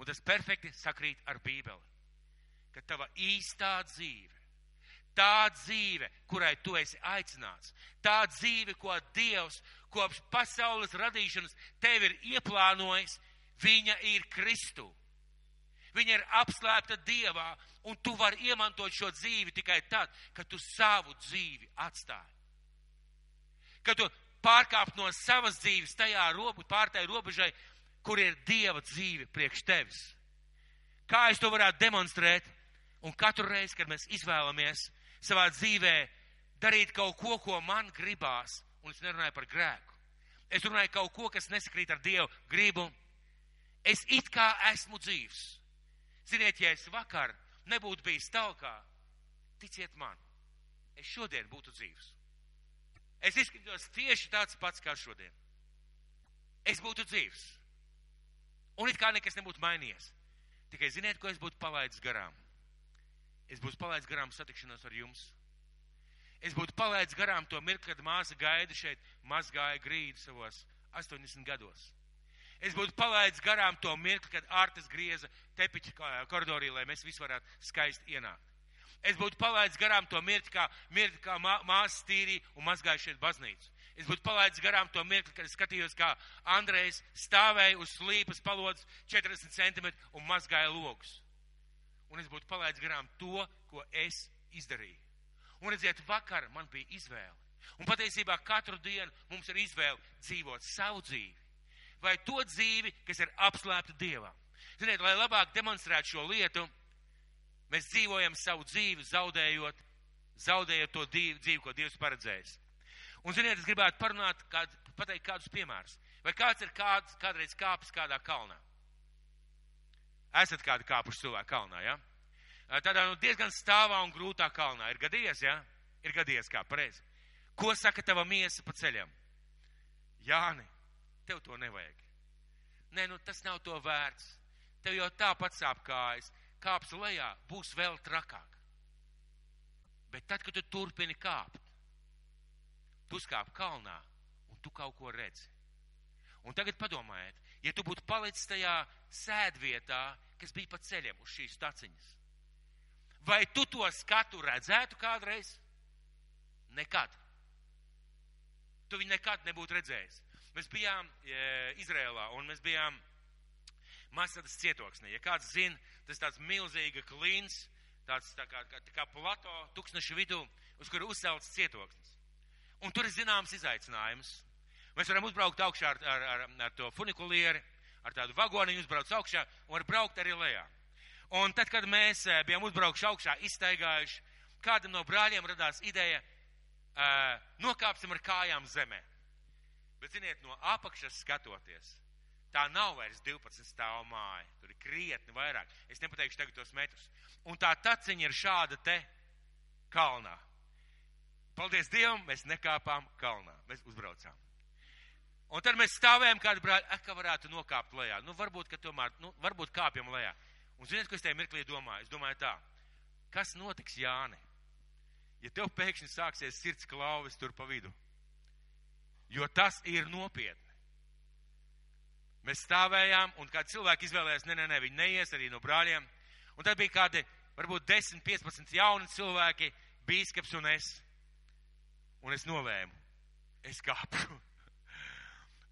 Un tas perfekti sakrīt ar Bībeli. Ka tava īstā dzīve, tā dzīve, kurai tu esi aicināts, tā dzīve, ko Dievs kopš pasaules radīšanas tev ir ieplānojis, viņa ir Kristu. Viņa ir apslēpta Dievā, un tu vari iemantot šo dzīvi tikai tad, kad tu savu dzīvi atstāji. Kad tu pārkāp no savas dzīves tajā robu, pārtai robežai, kur ir Dieva dzīve priekš tevis. Kā es to varētu demonstrēt? Un katru reizi, kad mēs izvēlamies savā dzīvē darīt kaut ko, ko man gribās, un es nerunāju par grēku, es runāju kaut ko, kas nesakrīt ar Dievu gribu, es it kā esmu dzīvs Ziniet, ja es vakar nebūtu bijis talkā, ticiet man, es šodien būtu dzīvs. Es izskatos tieši tāds pats kā šodien. Es būtu dzīvs. Un it kā nekas nebūtu mainījies. Tikai ziniet, ko es būtu palaidis garām. Es būtu palaidis garām satikšanos ar jums. Es būtu palaidis garām to mirkli, kad māsa gaida šeit, mazgāja grīdu savos 80 gados. Es būtu palaidis garām to mirkli, kad ārtas grieza tepiķa koridorī, lai mēs visi varētu skaisti ienākt. Es būtu palaidis garām to mirkli, kā, mirkli, kā mā, māsas tīrī un mazgāju šeit baznīcu. Es būtu palaidis garām to mirkli, kad es skatījos, kā Andrejs stāvēja uz slīpas palodas 40 cm un mazgāja logus. Un es būtu palaidis garām to, ko es izdarīju. Un redziet, vakar man bija izvēle. Un patiesībā katru dienu mums ir izvēle dzīvot savu dzīvi. Vai to dzīvi, kas ir apslēpta Dievam. Ziniet, lai labāk demonstrētu šo lietu, mēs dzīvojam savu dzīvi, zaudējot, zaudējot to dzīvi, dzīvi ko Dievs paredzējis. Un, ziniet, es gribētu parunāt, kād, pateikt kādus piemērus. Vai kāds ir kāds, kādreiz kāpis kādā kalnā? Esat kādi kāpuši cilvēku kalnā, jā? Ja? Tādā nu, diezgan stāvā un grūtā kalnā. Ir gadījies, jā? Ja? Ir gadījies kā pareizi. Ko saka tava miesa pa ceļam? Jāni, tev to nevajag. Nē, nu tas nav to vērts. Tev jau tāpat sāp kājas. Kāps lejā būs vēl trakāk. Bet tad, kad tu turpini kāpt, tu skāp kalnā un tu kaut ko redzi. Un tagad padomājiet, ja tu būtu palicis tajā sēdvietā, kas bija pa ceļiem uz šīs staciņas, vai tu to skatu redzētu kādreiz? Nekad. Tu viņu nekad nebūtu redzējis. Mēs bijām e, Izrēlā un mēs bijām Masadas cietoksnī. Ja kāds zina, tas tāds milzīga klīns, tāds tā kā, kā, tā kā plato tūkstneša vidū, uz kuru uzcelts cietoksnis. Un tur ir zināms izaicinājums. Mēs varam uzbraukt augšā ar, ar, ar, ar to funikulieri, ar tādu vagoniņu uzbraukt augšā un var braukt arī lejā. Un tad, kad mēs bijām uzbraukuši augšā, iztaigājuši, kādam no brāļiem radās ideja, uh, nokāpsim ar kājām zemē. Bet, ziniet, no apakšas skatoties, tā nav vairs 12 stāvu māja. Tur ir krietni vairāk. Es nepateikšu tagad tos metrus. Un tā taciņa ir šāda te kalnā. Paldies Dievam, mēs nekāpām kalnā. Mēs uzbraucām. Un tad mēs stāvējām kādu brāli, ak, ka varētu nokāpt lejā. Nu, varbūt, ka tomēr, nu, varbūt kāpjam lejā. Un ziniet, ko es tajā mirklī domāju? Es domāju tā, kas notiks Jāni? Ja tev pēkšņi sāksies sirds klauvis tur pa vidu. Jo tas ir nopietni. Mēs stāvējām, un kādi cilvēki izvēlējās, nē, nē, nē, viņi neies arī no brāļiem. Un tad bija kādi, varbūt 10, 15 jauni cilvēki, bīskaps un es. Un es nolēmu, es kāpu.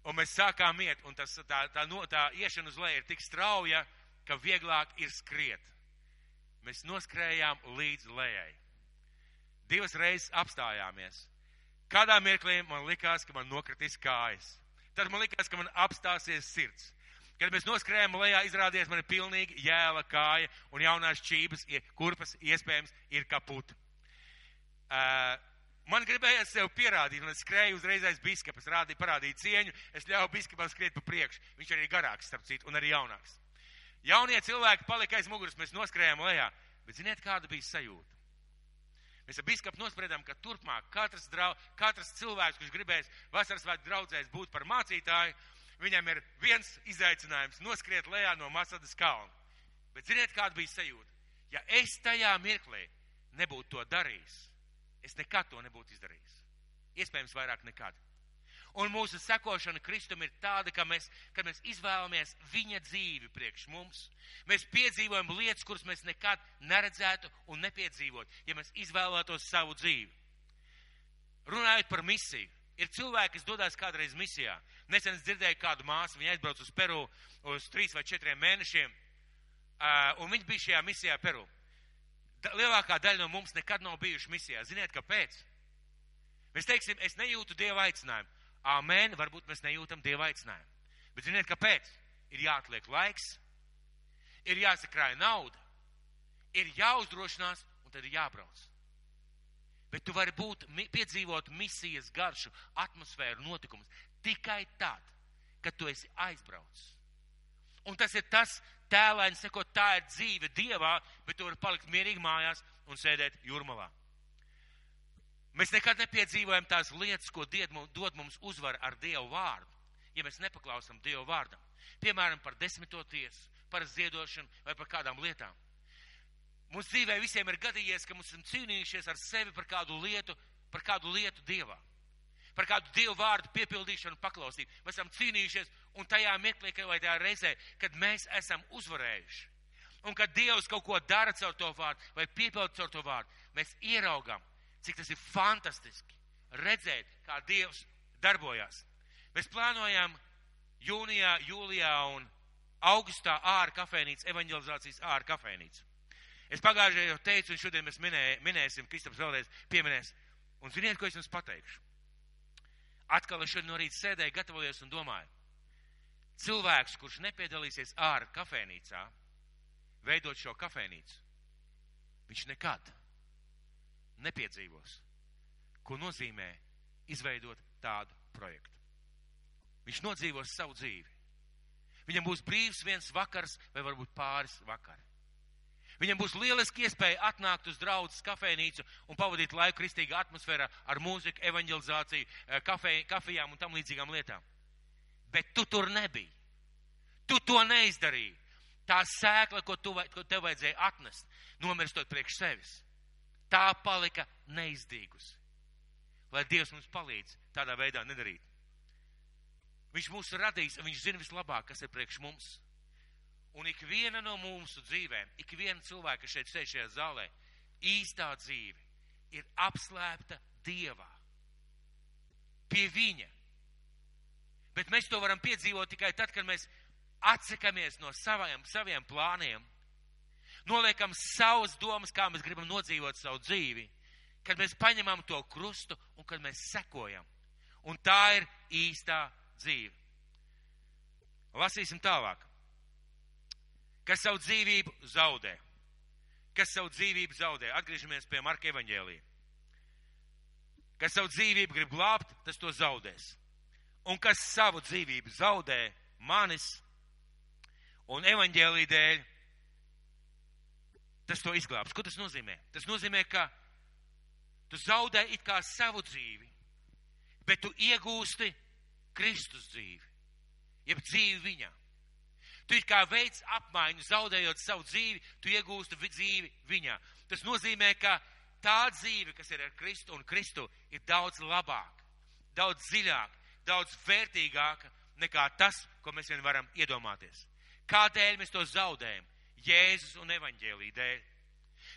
Un mēs sākām iet, un tas, tā, tā, no, tā iešana uz leju ir tik strauja, ka vieglāk ir skriet. Mēs noskrējām līdz lejai. Divas reizes apstājāmies. Kādā mirklī man likās, ka man nokritīs kājas. Tad man likās, ka man apstāsies sirds. Kad mēs noskrējām lejā, izrādījās man ir pilnīgi jēla kāja un jaunās čības, kurpas iespējams ir kaputa. Uh, Man gribējās sev pierādīt, un es skrēju uzreiz aiz biskapa, es rādīju, parādīju cieņu, es ļauju biskapam skriet pa priekšu. Viņš arī garāks, starp citu, un arī jaunāks. Jaunie cilvēki palika aiz muguras, mēs noskrējām lejā, bet ziniet, kāda bija sajūta? Mēs ar biskapu nospriedām, ka turpmāk katrs, drau, katrs cilvēks, kurš gribēs vasaras svētku draudzēs būt par mācītāju, viņam ir viens izaicinājums - noskriet lejā no Masadas kalna. Bet ziniet, kāda bija sajūta? Ja es tajā mirklī nebūtu to darījis, Es nekad to nebūtu izdarījis. Iespējams, vairāk nekad. Un mūsu sekošana Kristum ir tāda, ka mēs, kad mēs izvēlamies viņa dzīvi priekš mums, mēs piedzīvojam lietas, kuras mēs nekad neredzētu un nepiedzīvot, ja mēs izvēlētos savu dzīvi. Runājot par misiju, ir cilvēki, kas dodas kādreiz misijā. Nesen es dzirdēju kādu māsu, viņa aizbrauca uz Peru uz trīs vai četriem mēnešiem, un viņa bija šajā misijā Peru lielākā daļa no mums nekad nav bijuši misijā. Ziniet, kāpēc? Mēs teiksim, es nejūtu Dieva aicinājumu. Āmen, varbūt mēs nejūtam Dieva aicinājumu. Bet ziniet, kāpēc? Ir jāatliek laiks, ir jāsakrāja nauda, ir jāuzdrošinās un tad ir jābrauc. Bet tu vari būt, piedzīvot misijas garšu, atmosfēru, notikumus tikai tad, kad tu esi aizbraucis. Un tas ir tas, tēlēni sakot, tā ir dzīve Dievā, bet tu vari palikt mierīgi mājās un sēdēt jūrmalā. Mēs nekad nepiedzīvojam tās lietas, ko dod mums uzvar ar Dievu vārdu, ja mēs nepaklausam Dievu vārdam. Piemēram, par desmito tiesu, par ziedošanu vai par kādām lietām. Mums dzīvē visiem ir gadījies, ka mums esam cīnījušies ar sevi par kādu lietu, par kādu lietu Dievā. par kādu Dievu vārdu piepildīšanu un paklausību. Mēs esam cīnījušies un tajā mirklī, vai tajā reizē, kad mēs esam uzvarējuši. Un kad Dievs kaut ko dara caur to vārdu vai piepilda caur to vārdu, mēs ieraugām, cik tas ir fantastiski redzēt, kā Dievs darbojas. Mēs plānojam jūnijā, jūlijā un augustā ārā kafejnīcu, evanģelizācijas ārā kafejnīcu. Es pagājušajā jau teicu, un šodien mēs minē, minēsim, Kristaps vēlreiz pieminēs. Un ziniet, ko es jums pateikšu? Atkal es šodien no rīta sēdēju, gatavojos un domāju. Cilvēks, kurš nepiedalīsies ārā kafejnīcā, veidot šo kafejnīcu, viņš nekad nepiedzīvos, ko nozīmē izveidot tādu projektu. Viņš nodzīvos savu dzīvi. Viņam būs brīvs viens vakars vai varbūt pāris vakari. Viņam būs lieliski iespēja atnākt uz draudzes kafejnīcu un pavadīt laiku kristīgā atmosfērā ar mūziku, evanģelizāciju, eh, kafej, kafijām un tam līdzīgām lietām. Bet tu tur nebija. Tu to neizdarīji. Tā sēkla, ko, tu, ko tev vajadzēja atnest, nomirstot priekš sevis, tā palika neizdīgusi. Lai Dievs mums palīdz tādā veidā nedarīt. Viņš mūs radīs, viņš zina vislabāk, kas ir priekš mums. Un ik viena no mūsu dzīvēm, ik viena cilvēka, šeit sēž šajā zālē, īstā dzīve ir apslēpta Dievā. Pie Viņa. Bet mēs to varam piedzīvot tikai tad, kad mēs atsakamies no saviem, saviem plāniem, noliekam savas domas, kā mēs gribam nodzīvot savu dzīvi, kad mēs paņemam to krustu un kad mēs sekojam. Un tā ir īstā dzīve. Lasīsim tālāk. Kas savu dzīvību zaudē? Kas savu dzīvību zaudē? Atgriežamies pie Marka evaņģēlija. Kas savu dzīvību grib glābt, tas to zaudēs. Un kas savu dzīvību zaudē manis un evaņģēlī dēļ, tas to izglābs. Ko tas nozīmē? Tas nozīmē, ka tu zaudē it kā savu dzīvi, bet tu iegūsti Kristus dzīvi, jeb dzīvi viņā. Tu it kā veids apmaiņu, zaudējot savu dzīvi, tu iegūsti dzīvi viņā. Tas nozīmē, ka tā dzīve, kas ir ar Kristu un Kristu, ir daudz labāka, daudz dziļāka, daudz vērtīgāka nekā tas, ko mēs vien varam iedomāties. Kādēļ mēs to zaudējam? Jēzus un evaņģēlī dēļ.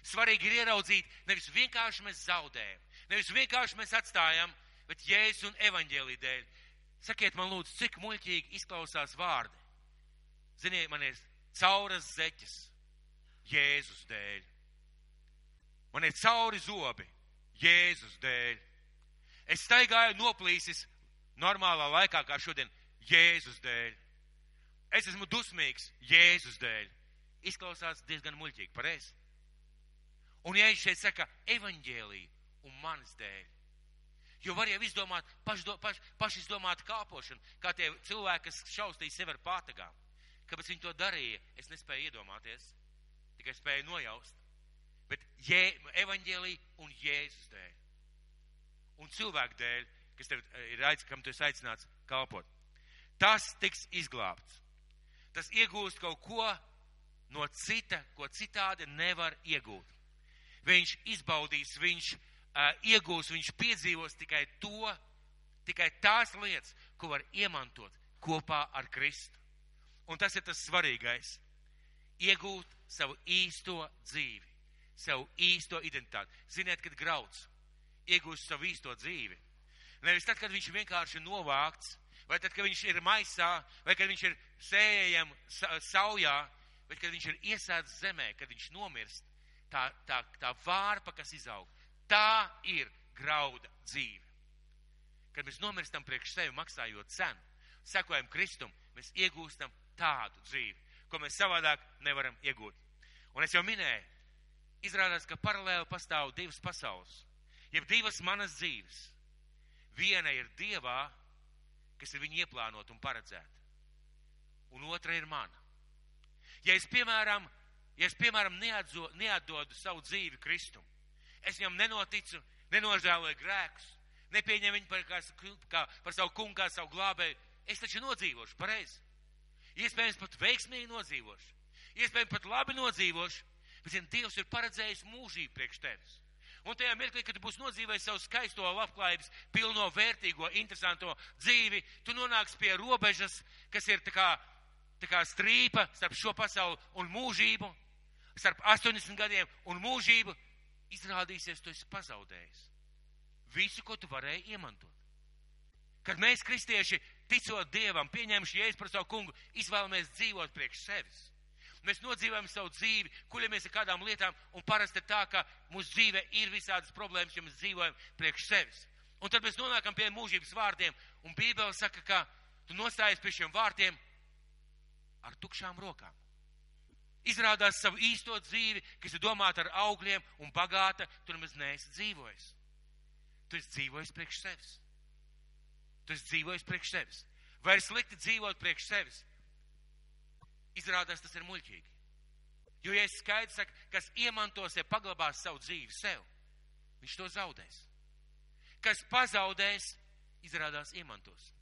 Svarīgi ir ieraudzīt, nevis vienkārši mēs zaudējam, nevis vienkārši mēs atstājam, bet Jēzus un evaņģēlī dēļ. Sakiet man lūdzu, cik muļķīgi izklausās vārdi. Ziniet, man ir cauras zeķes Jēzus dēļ. Man ir cauri zobi Jēzus dēļ. Es staigāju noplīsis normālā laikā, kā šodien, Jēzus dēļ. Es esmu dusmīgs Jēzus dēļ. Izklausās diezgan muļķīgi, pareizi. Un viņš šeit saka evaņģēlī un manis dēļ, Jo var jau izdomāt, pašdo, paš, pašizdomāt kāpošanu, kā tie cilvēki, kas šaustīja sevi ar pātagām. Kāpēc viņi to darīja, es nespēju iedomāties, tikai spēju nojaust. Bet jē, evaņģēlī un Jēzus dēļ. Un cilvēku dēļ, kas tev eh, ir aic, kam tu esi aicināts kalpot. Tas tiks izglābts. Tas iegūst kaut ko no cita, ko citādi nevar iegūt. Viņš izbaudīs, viņš uh, iegūs, viņš piedzīvos tikai to, tikai tās lietas, ko var iemantot kopā ar Kristu. Un tas ir tas svarīgais. Iegūt savu īsto dzīvi, savu īsto identitāti. Ziniet, kad grauds iegūst savu īsto dzīvi. Nevis tad, kad viņš vienkārši ir novākts, vai tad, kad viņš ir maisā, vai kad viņš ir sējam saujā, bet kad viņš ir iesēdz zemē, kad viņš nomirst, tā, tā, tā vārpa, kas izaug, Tā ir grauda dzīve. Kad mēs nomirstam priekš sevi, maksājot cenu, sekojam Kristum, mēs iegūstam tādu dzīvi, ko mēs savādāk nevaram iegūt. Un es jau minēju, izrādās, ka paralēli pastāv divas pasaules, jeb divas manas dzīves. Viena ir Dievā, kas ir viņa ieplānota un paredzēta, un otra ir mana. Ja es, piemēram, ja es, piemēram neatdodu savu dzīvi Kristum, Es viņam nenoticu, nenožēloju grēkus, nepieņemu viņu par, kā, kā, par savu kungu, kā savu glābēju. Es taču nodzīvošu, pareizi. Iespējams, pat veiksmīgi nodzīvošu. Iespējams, pat labi nodzīvošu. Bet, zin, Dievs ir paredzējis mūžību priekš tevis. Un tajā mirklī, kad tu būsi nodzīvējis savu skaisto, labklājības, pilno, vērtīgo, interesanto dzīvi, tu nonāksi pie robežas, kas ir tā kā, tā kā strīpa starp šo pasauli un mūžību, starp 80 gadiem un mūžību. Izrādīsies, tu esi pazaudējis visu, ko tu varēji iemantot. Kad mēs, kristieši, ticot Dievam, pieņemši jēzus par savu kungu, izvēlamies dzīvot priekš sevis Mēs nodzīvojam savu dzīvi, kuļamies ar kādām lietām, un parasti ir tā, ka mūsu dzīve ir visādas problēmas, jo mēs dzīvojam priekš sevis. Un tad mēs nonākam pie mūžības vārdiem, un Bībele saka, ka tu nostājies pie šiem vārdiem ar tukšām rokām. Izrādās savu īsto dzīvi, kas ir domāta ar augļiem un bagāta, tur mēs neesi dzīvojis. Tu esi dzīvojis priekš sevis. Tu esi dzīvojis priekš sevis. Vai ir slikti dzīvot priekš sevis? Izrādās tas ir muļķīgi. Jo, ja es skaidrs saku, kas iemantos, ja paglabās savu dzīvi sev, viņš to zaudēs. Kas pazaudēs, izrādās iemantos.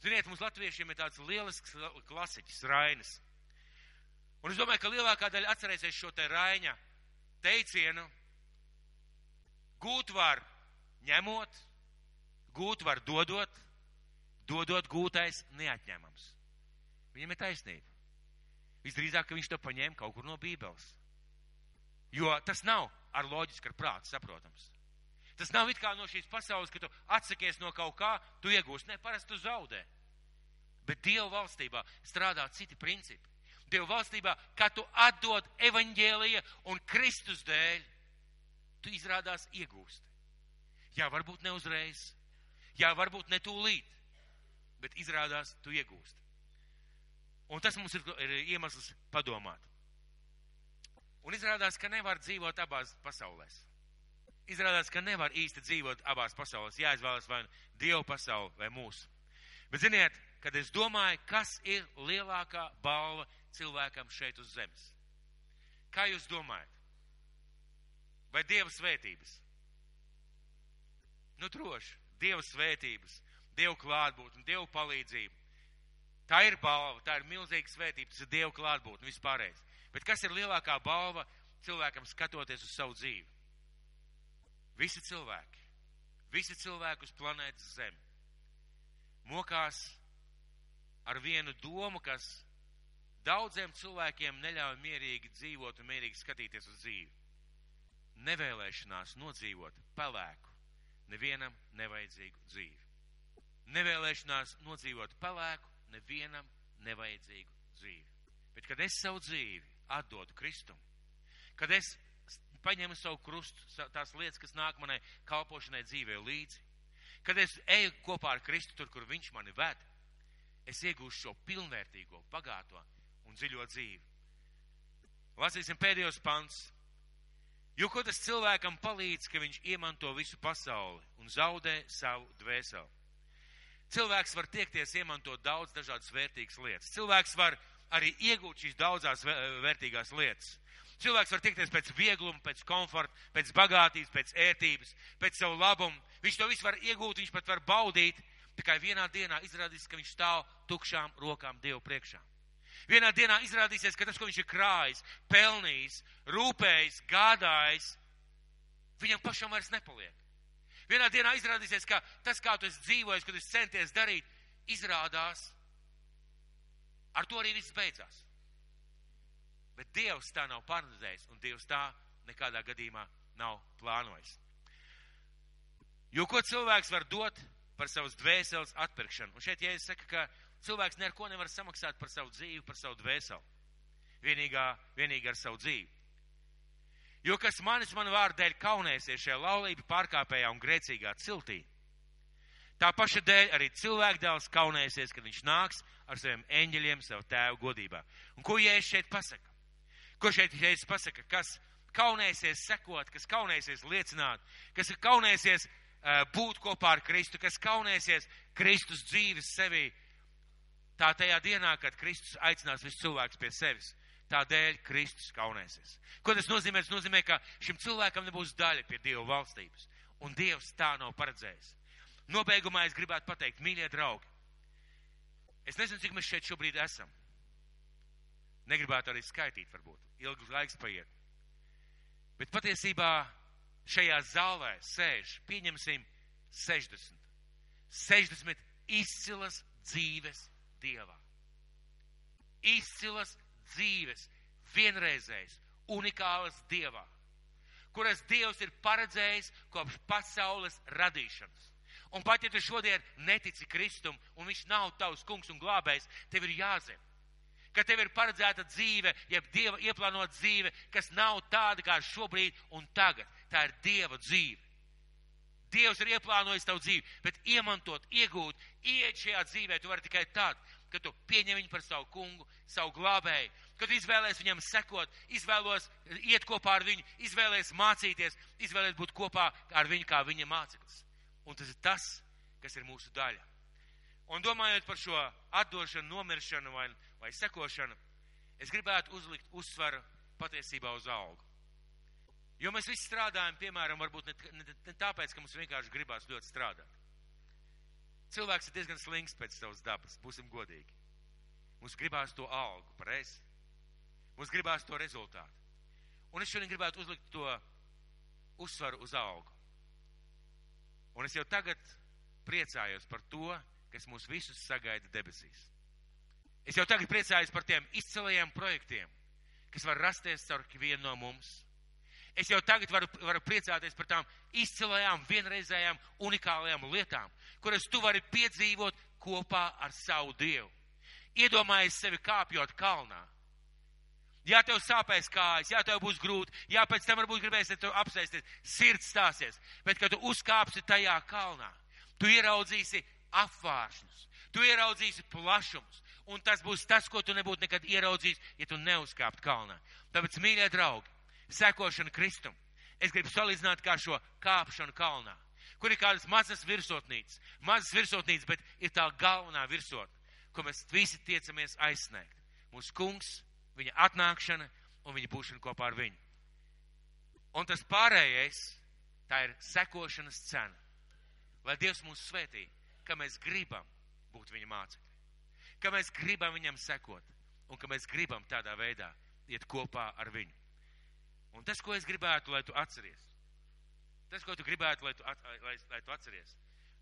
Ziniet, mums latviešiem ir tāds lielisks klasiķis Rainis. Un es domāju, ka lielākā daļa atcerēsies šo te Raiņa teicienu. Gūt var ņemot, gūt var dodot, dodot gūtais neatņemams. Viņam ir taisnība. Visdrīzāk, ka viņš to paņēma kaut kur no Bībeles. Jo tas nav ar loģisku, ar prātu saprotams. Tas nav it kā no šīs pasaules, ka tu atsakies no kaut kā, tu iegūsi. Nē, parasti tu zaudē. Bet Dieva valstībā strādā citi principi. Dieva valstībā, kad tu atdod evaņģēlija un Kristus dēļ, tu izrādās iegūsti. Jā, varbūt ne uzreiz, jā, varbūt ne tūlīt, bet izrādās tu iegūsti. Un tas mums ir, ir iemesls padomāt. Un izrādās, ka nevar dzīvot abās pasaulēs. Izrādās, ka nevar īsti dzīvot abās pasaulēs. Jāizvēlas vai Dievu pasauli vai mūsu. Bet ziniet, kad es domāju, kas ir lielākā balva cilvēkam šeit uz zemes? Kā jūs domājat? Vai Dieva svētības? Nu, droši, Dieva svētības, Dieva klātbūtne, Dieva palīdzība. Tā ir balva, tā ir milzīga svētība, tas ir Dieva klātbūtne, vispārējais. Bet kas ir lielākā balva cilvēkam skatoties uz savu dzīvi? Visi cilvēki, visi cilvēki uz planētas Zem mokās ar vienu domu, kas daudziem cilvēkiem neļauj mierīgi dzīvot un mierīgi skatīties uz dzīvi. Nevēlēšanās nodzīvot pelēku, nevienam nevajadzīgu dzīvi. Nevēlēšanās nodzīvot pelēku, nevienam nevajadzīgu dzīvi. Bet, kad es savu dzīvi atdodu Kristum, kad es paņemu savu krustu, tās lietas, kas nāk manai kalpošanai dzīvē līdzi, kad es eju kopā ar Kristu tur, kur viņš mani ved, es iegūšu šo pilnvērtīgo, pagāto un dziļo dzīvi. Lasīsim pēdējos pants. Jo ko tas cilvēkam palīdz, ka viņš iemanto visu pasauli un zaudē savu dvēseli? Cilvēks var tiekties iemantot daudz dažādas vērtīgas lietas. Cilvēks var arī iegūt šīs daudzās vērtīgās lietas. Cilvēks var tiekties pēc viegluma, pēc komforta, pēc bagātības, pēc ērtības, pēc savu labumu. Viņš to visu var iegūt, viņš pat var baudīt. Tikai vienā dienā izrādīsies, ka viņš stāv tukšām rokām Dievu priekšā. Vienā dienā izrādīsies, ka tas, ko viņš ir krājis, pelnījis, rūpējis, gādājis, viņam pašam vairs nepaliek. Vienā dienā izrādīsies, ka tas, kā tu esi dzīvojis, kad esi centies darīt, izrādās, ar to arī viss beidzās. Bet Dievs tā nav paredzējis, un Dievs tā nekādā gadījumā nav plānojis. Jo ko cilvēks var dot par savas dvēseles atpirkšanu? Un šeit, ja es saku, ka cilvēks neko nevar samaksāt par savu dzīvi, par savu dvēseli, vienīgā, vienīgi ar savu dzīvi. Jo kas manis man vārdu dēļ kaunēsies šajā laulību pārkāpējā un grēcīgā ciltī, tā paša dēļ arī cilvēkdēls kaunēsies, kad viņš nāks ar saviem eņģeļiem savu tēvu godībā. Un ko Jēzus šeit pasaka? Ko šeit Jēzus pasaka? Kas kaunēsies sekot, kas kaunēsies liecināt, kas ir kaunēsies uh, būt kopā ar Kristu, kas kaunēsies Kristus dzīves sevī, tā tajā dienā, kad Kristus aicinās visus cilvēkus pie sevis. Tādēļ Kristus kaunēsies. Ko tas nozīmē? Tas nozīmē, ka šim cilvēkam nebūs daļa pie Dieva valstības. Un Dievs tā nav paredzējis. Nobeigumā es gribētu pateikt, mīļie draugi, es nezinu, cik mēs šeit šobrīd esam. Negribētu arī skaitīt, varbūt. Ilgs laiks paiet. Bet patiesībā šajā zālē sēž, pieņemsim, 60. 60 izcilas dzīves Dievā. Izcilas dzīves, vienreizējas, unikālas Dievā, kuras Dievs ir paredzējis kopš pasaules radīšanas. Un pat ja tu šodien netici Kristum un viņš nav tavs kungs un glābējs, tev ir jāzina, ka tev ir paredzēta dzīve, jeb Dieva ieplānot dzīve, kas nav tāda kā šobrīd un tagad. Tā ir Dieva dzīve. Dievs ir ieplānojis tavu dzīvi, bet iemantot, iegūt, iet šajā dzīvē, tu vari tikai tad, kad tu pieņem viņu par savu kungu, savu glābēju, kad izvēlēs viņam sekot, izvēlos iet kopā ar viņu, izvēlēs mācīties, izvēlēs būt kopā ar viņu kā viņa māceklis. Un tas ir tas, kas ir mūsu daļa. Un domājot par šo atdošanu, nomiršanu vai, vai sekošanu, es gribētu uzlikt uzsvaru patiesībā uz algu. Jo mēs visi strādājam, piemēram, varbūt ne, ne, ne tāpēc, ka mums vienkārši gribās ļoti strādāt. Cilvēks ir diezgan slings pēc savas dabas, būsim godīgi. Mums gribās to algu, pareizi? Mums gribās to rezultātu. Un es šodien gribētu uzlikt to uzsvaru uz algu. Un es jau tagad priecājos par to, kas mūs visus sagaida debesīs. Es jau tagad priecājos par tiem izcilajiem projektiem, kas var rasties caur vienu no mums. Es jau tagad varu, varu priecāties par tām izcilajām, vienreizējām, unikālajām lietām, kuras tu vari piedzīvot kopā ar savu Dievu. Iedomājies sevi kāpjot kalnā. Jā, tev sāpēs kājas, jā, tev būs grūti, jā, pēc tam varbūt gribēsies tev apsēsties, sirds stāsies, bet, kad tu uzkāpsi tajā kalnā, tu ieraudzīsi apvāršņus, tu ieraudzīsi plašumus, un tas būs tas, ko tu nebūtu nekad ieraudzījis, ja tu neuzkāpt kalnā. Tāpēc, mīļie draugi, sekošana Kristum. Es gribu salīdzināt kā šo kāpšanu kalnā, kur ir kādas mazas virsotnīcas, mazas virsotnīcas, bet ir tā galvenā virsotne, ko mēs visi tiecamies aizsniegt. Mūsu kungs, viņa atnākšana un viņa būšana kopā ar viņu. Un tas pārējais, tā ir sekošanas cena. Lai Dievs mūs svētī, ka mēs gribam būt viņa mācekļi, ka mēs gribam viņam sekot un ka mēs gribam tādā veidā iet kopā ar viņu. Un tas, ko es gribētu, lai tu atceries, tas, ko tu gribētu, lai tu, at, lai, lai tu atceries,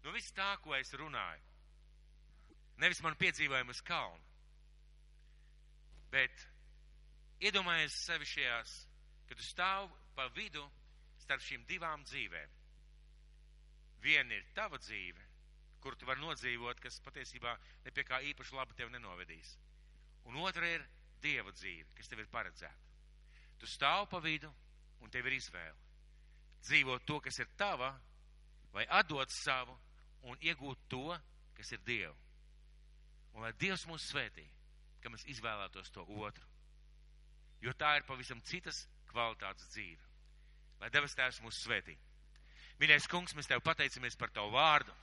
no viss tā, ko es runāju, nevis man piedzīvojumu uz kalnu, bet iedomājies sevi šajās, kad tu stāv pa vidu starp šīm divām dzīvēm. Viena ir tava dzīve, kur tu vari nodzīvot, kas patiesībā ne pie kā īpaši labi tev nenovedīs. Un otra ir Dieva dzīve, kas tev ir paredzēta. Tu stāv pa vidu un tev ir izvēle. Dzīvot to, kas ir tava, vai atdot savu un iegūt to, kas ir Dieva. Un lai Dievs mūs svētī, ka mēs izvēlētos to otru. Jo tā ir pavisam citas kvalitātes dzīve. Lai debes Tēvs mūs svētī. Mīļais kungs, mēs Tev pateicamies par Tavu vārdu.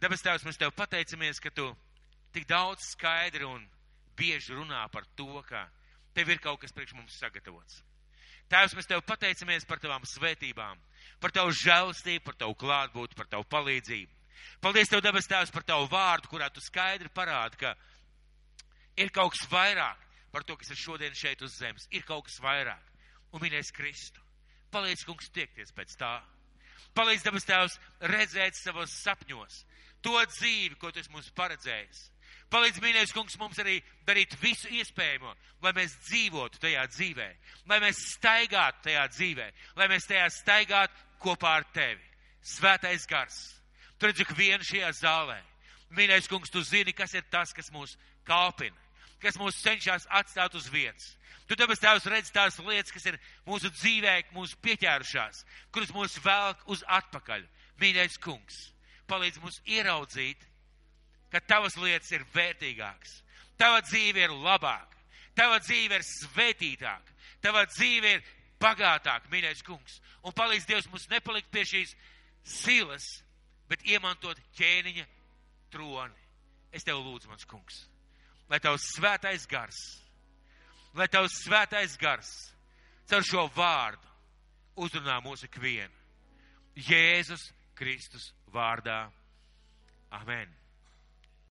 Debes Tēvs, mēs Tev pateicamies, ka Tu tik daudz skaidri un bieži runā par to, ka Tev ir kaut kas priekš mums sagatavots. Tēvs, mēs Tev pateicamies par Tavām svētībām, par Tavu žēlastību, par Tavu klātbūtni, par Tavu palīdzību. Paldies Tev, debes Tēvs, par Tavu vārdu, kurā Tu skaidri parādi, ka ir kaut kas vairāk par to, kas ir šodien šeit uz zemes. Ir kaut kas vairāk. Un mīļais Kristu, palīdz, kungs, tiekties pēc tā. Palīdz, debes Tēvs, redzēt savos sapņos to dzīvi, ko Tu esi mums paredzējis Palīdz, mīļais kungs, mums arī darīt visu iespējamo, lai mēs dzīvotu tajā dzīvē, lai mēs staigātu tajā dzīvē, lai mēs tajā staigātu kopā ar tevi. Svētais gars. Tu redzi, ka vien šajā zālē. Mīļais kungs, tu zini, kas ir tas, kas mūs kāpina, kas mūs cenšas atstāt uz vietas. Tu dabas tēvs redz tās lietas, kas ir mūsu dzīvē, mūsu pieķērušās, kuras mūs velk uz atpakaļ. Mīļais kungs, palīdz mums ieraudzīt ka tavas lietas ir vērtīgākas, tava dzīve ir labāka, tava dzīve ir svētītāka, tava dzīve ir bagātāka, mīļais kungs. Un palīdz Dievs mums nepalikt pie šīs silas, bet iemantot ķēniņa troni. Es tev lūdzu, mans kungs, lai tavs svētais gars, lai tavs svētais gars caur šo vārdu uzrunā mūsu ikvienu. Jēzus Kristus vārdā. Amen.